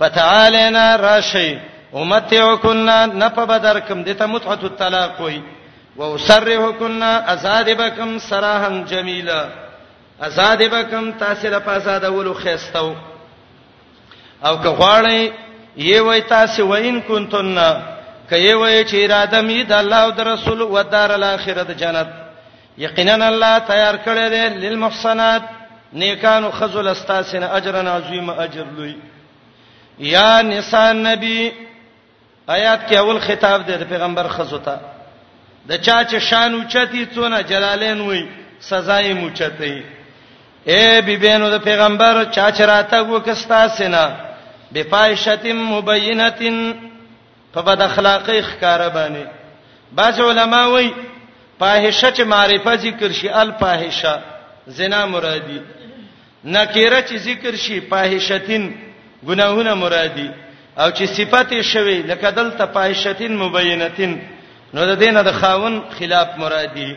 فتعالینا راشی امتعکن نه په بدر کوم دته متعه الطلاق وای و اسرهکن آزاد بکم سراحن جمیلا آزاد بکم تاسو له آزاد ولو خستو او که غواړی یی وای تاسو وین کنتن کای وای چې اراده می د الله او د رسول و دار الاخرت جنت یقینا الله تیار کړی دی للمحسنات نیکانو خزل استاسن اجر عظیم اجر لوی یا نساء نبی آیات کې اول خطاب دی د پیغمبر خزو ته د چا چې شان اوچتی څونه جلالین وای سزا یې موچتی اے بیبینو د پیغمبر چا چې راته وکستا سینا بفایشتم مبینتن په بد اخلاقی ښکارا باندې بعض علما وایي فاحشه چې معرفه ذکر شي الفاحشه زنا مرادي نکیره چې ذکر شي فاحشتین ګناهونه مرادي او چې صفته شوي لکه دلته فاحشتین مبینتین نو د دینه د خاون خلاف مرادي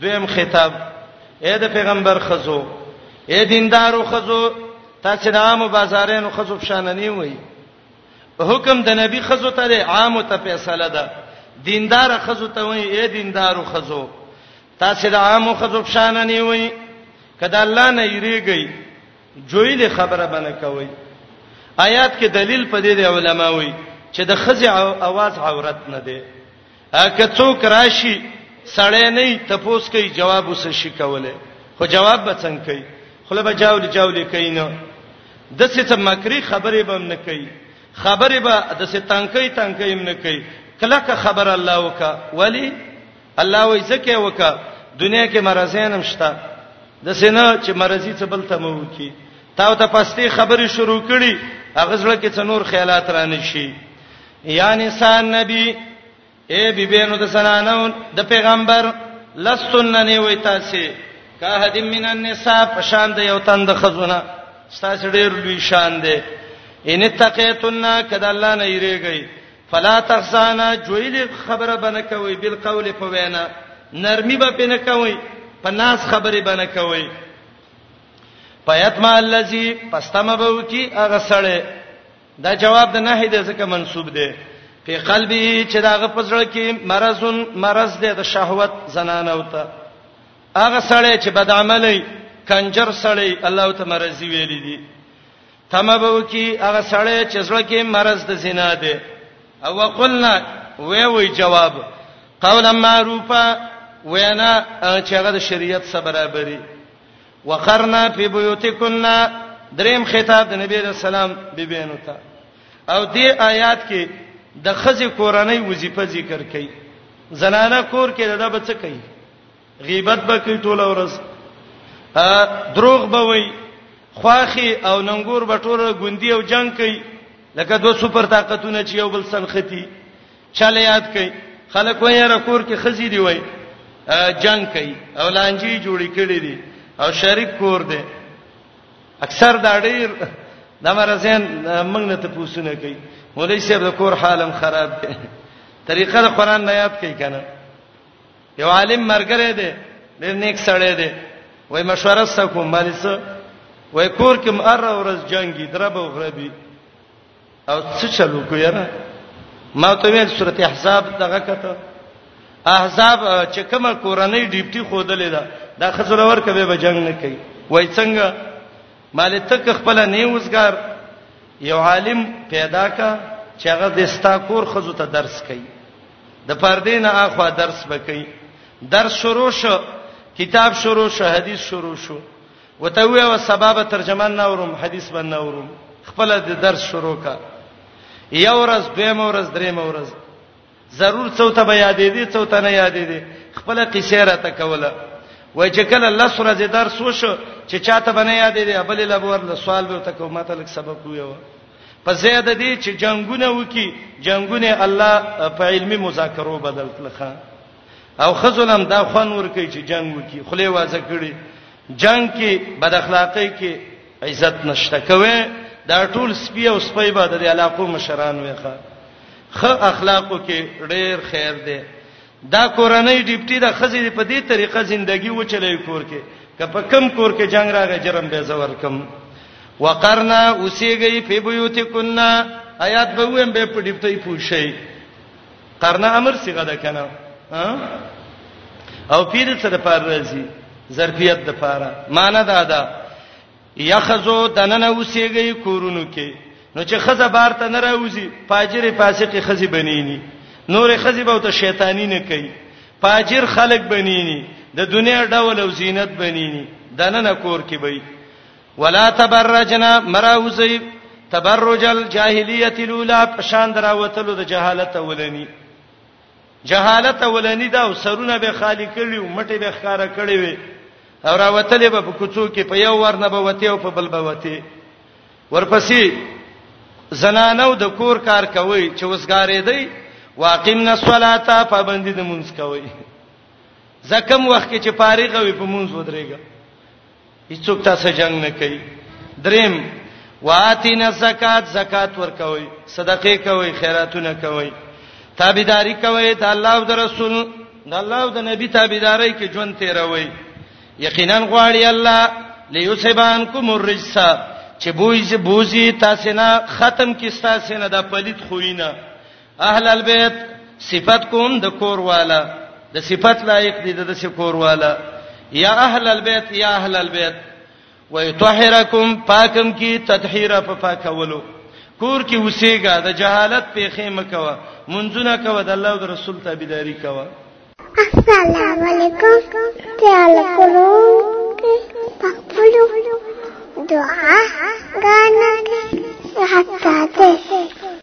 دویم خطاب اې د پیغمبر خزو اې دیندارو خزو تاسو د عامو بازارونو خزو پښانه نه وي حکم د نبی خزو ته د عامو ته فیصله ده دیندار خزو ته وي اې دیندارو خزو تاسو د عامو خزو پښانه نه وي کله الله نه یریږي جوړی له خبره باندې کوي آیات کې دلیل په دې دی علما وایي چې د خزې اواز عورت نه دی که څوک راشي سړی نه تپوس کوي جواب وسه شي کوله خو جواب به څنګه کوي خله به جاول جاول کوي نه د څه څه مکری خبرې به نه کوي خبرې به د څه تنکي تنکي هم نه کوي کله که خبر الله وکا ولی الله وای زکه وکا دنیا کې مرزین هم شته د سینه چې مرزي څه بل ته مو کی تا ته پستی خبرې شروع کړي هغه ځل کې څنور خیالات را نشي یا نساء النبی اے بیبینو د سنانو د پیغمبر لستن نه وي تاسو که هدی من النساء په شان د یو تند خزونه تاسو ډیر لوی شان دی ان تقیتن کدا الله نه یریږي فلا تخزانا جویل خبره بنه کوي بل قول په وینا نرمي به پنه کوي په ناس خبره بنه کوي پیتما الذی پستمه بو کی هغه سړی دا جواب د نه دی ځکه منسوب دی په قلبي چې داغه پزړه کې مرزون مرز دی د شهوت زنانه وته هغه سړی چې بد عملی کنجر سړی الله ته مرزي ویل دي تمبو کی هغه سړی چې زړه کې مرز د زنا دی او وقلنا وی وی جواب قولا معروفا وینا چې هغه د شریعت سره برابرۍ وقرنا فی بیوتکن دریم خطاب د نبی رسول سلام بیبینو ته او دې آیات کې د خزې کورنۍ وظیفه ذکر کړي زنانه کور کې دغه بچ کوي غیبت به کوي ټول ورځ دروغ به وي خواخي او ننګور به ټول ګوندی او جنگ کوي لکه دوه سپر طاقتونه چې یو بل سنختي چاله یاد کړي خلک وایي رکور کې خزي دی وایي جنگ کوي او لانجی جوړی کړي دي او شریک کور دي اکثر دا ډیر د مرزین موږ نه ته پوښتنه کوي مولوی صاحب د کور حالم خراب دی طریقه د قران نه یاد کوي کنه یو عالم مرګره دی ډیر نیک سړی دی وای مشوره سکو مالسه وای کور کې مر ورځ جنگي دربه غربي او څه چلو کو یاره ما ته ویل سورته احزاب دغه کته احزاب چې کومه کورنۍ ډیپټي خودلې ده دا خزر ور کوي به جنگ نه کوي وای څنګه مال تک خپل نه وزګار یو عالم پیدا کا چې هغه د ستا کور خزو ته درس کوي د پردې نه اخوا درس وکي درس شروع شو کتاب شروع شو حدیث شروع شو وته وې او سبب ترجمان نه وروم حدیث باندې وروم خپل د درس شروع کا یو ورځ دویم ورځ دریم ورځ ضرور څوته به یادې دي څوته نه یادې دي خپل قصې را تکوله وای چې کله الله سره دې درس وشو چې چاته بنه یادې دي ابل لبور له سوال به تکو ماته لک سبق ویو په زید دې چې جنگونه وکي جنگونه الله په علمي مذاکرو بدل کړه او خزلم دا خوان ور کوي چې جنگ وکي خله وازه کړي جنگ کې بد اخلاقی کې عزت نشته کوي دا ټول سپي او سپي به د علاقو مشران ويخه خ اخلاقو کې ډېر خیر دی دا کورنۍ ډیپټي د خزې په دې طریقه ژوندۍ وچلې کور کې کپه کم کور کې جنگ راغی جرم به زور کم وقرنا اوسېږي په بيوت کنا آیات به ویم به په ډیپټي پوښي قرن امر صيغه ده کنه او پیر څه د پاره راځي ظرفیت د پاره معنی دا ده یخذو دنن اوسېږي کورونو کې نو چې خزه بار ته نه راوځي فاجر فاسق خزي بنيني نور خزي به ته شیطانی نه کوي فاجر خلق بنيني د دنیا ډول او زینت بنيني دنن کور کې به ولا تبرجنا مراوزی تبرج الجاهلیه الاولى پشان دراوتلو د جهالت اولنی جهالت اولنی دا سرونه به خالی کړیو مټې به ښکارا کړی وي او راوتلې به په کوڅو کې په یو ورنه به وتی او په بل به وتی ورپسې زنانو د کور کار کوي چې وسګارې دی واقمنا الصلاه پابندي د مونږ کوي زکم وخت کې چې فارغ وي په مونږ ودرېګا هیڅوک تاسو جنگ نه کوي دریم واتین الزکات زکات ورکوي صدقه کوي خیراتونه کوي تابعداري کوي د الله او د رسول د الله او د نبی تابعداري کې ژوند تیروي یقینا غواړي الله ليصيبانكم الرجس چې بوزي بوزي تاسو نه ختم کی تاسو نه د پلیت خوینه اهل البيت صفات کوم د کور والا د صفات لایق دي د څه کور والا یا اهل البيت یا اهل البيت ويطهرکم پاکم کی تطهیرا په پاکولو کور کې وسېګا د جهالت پیخې مکوه منځونه کوه د الله او رسول تابعداري کوه السلام علیکم تعال کولو پخپلو دعا غانا کې حتا ته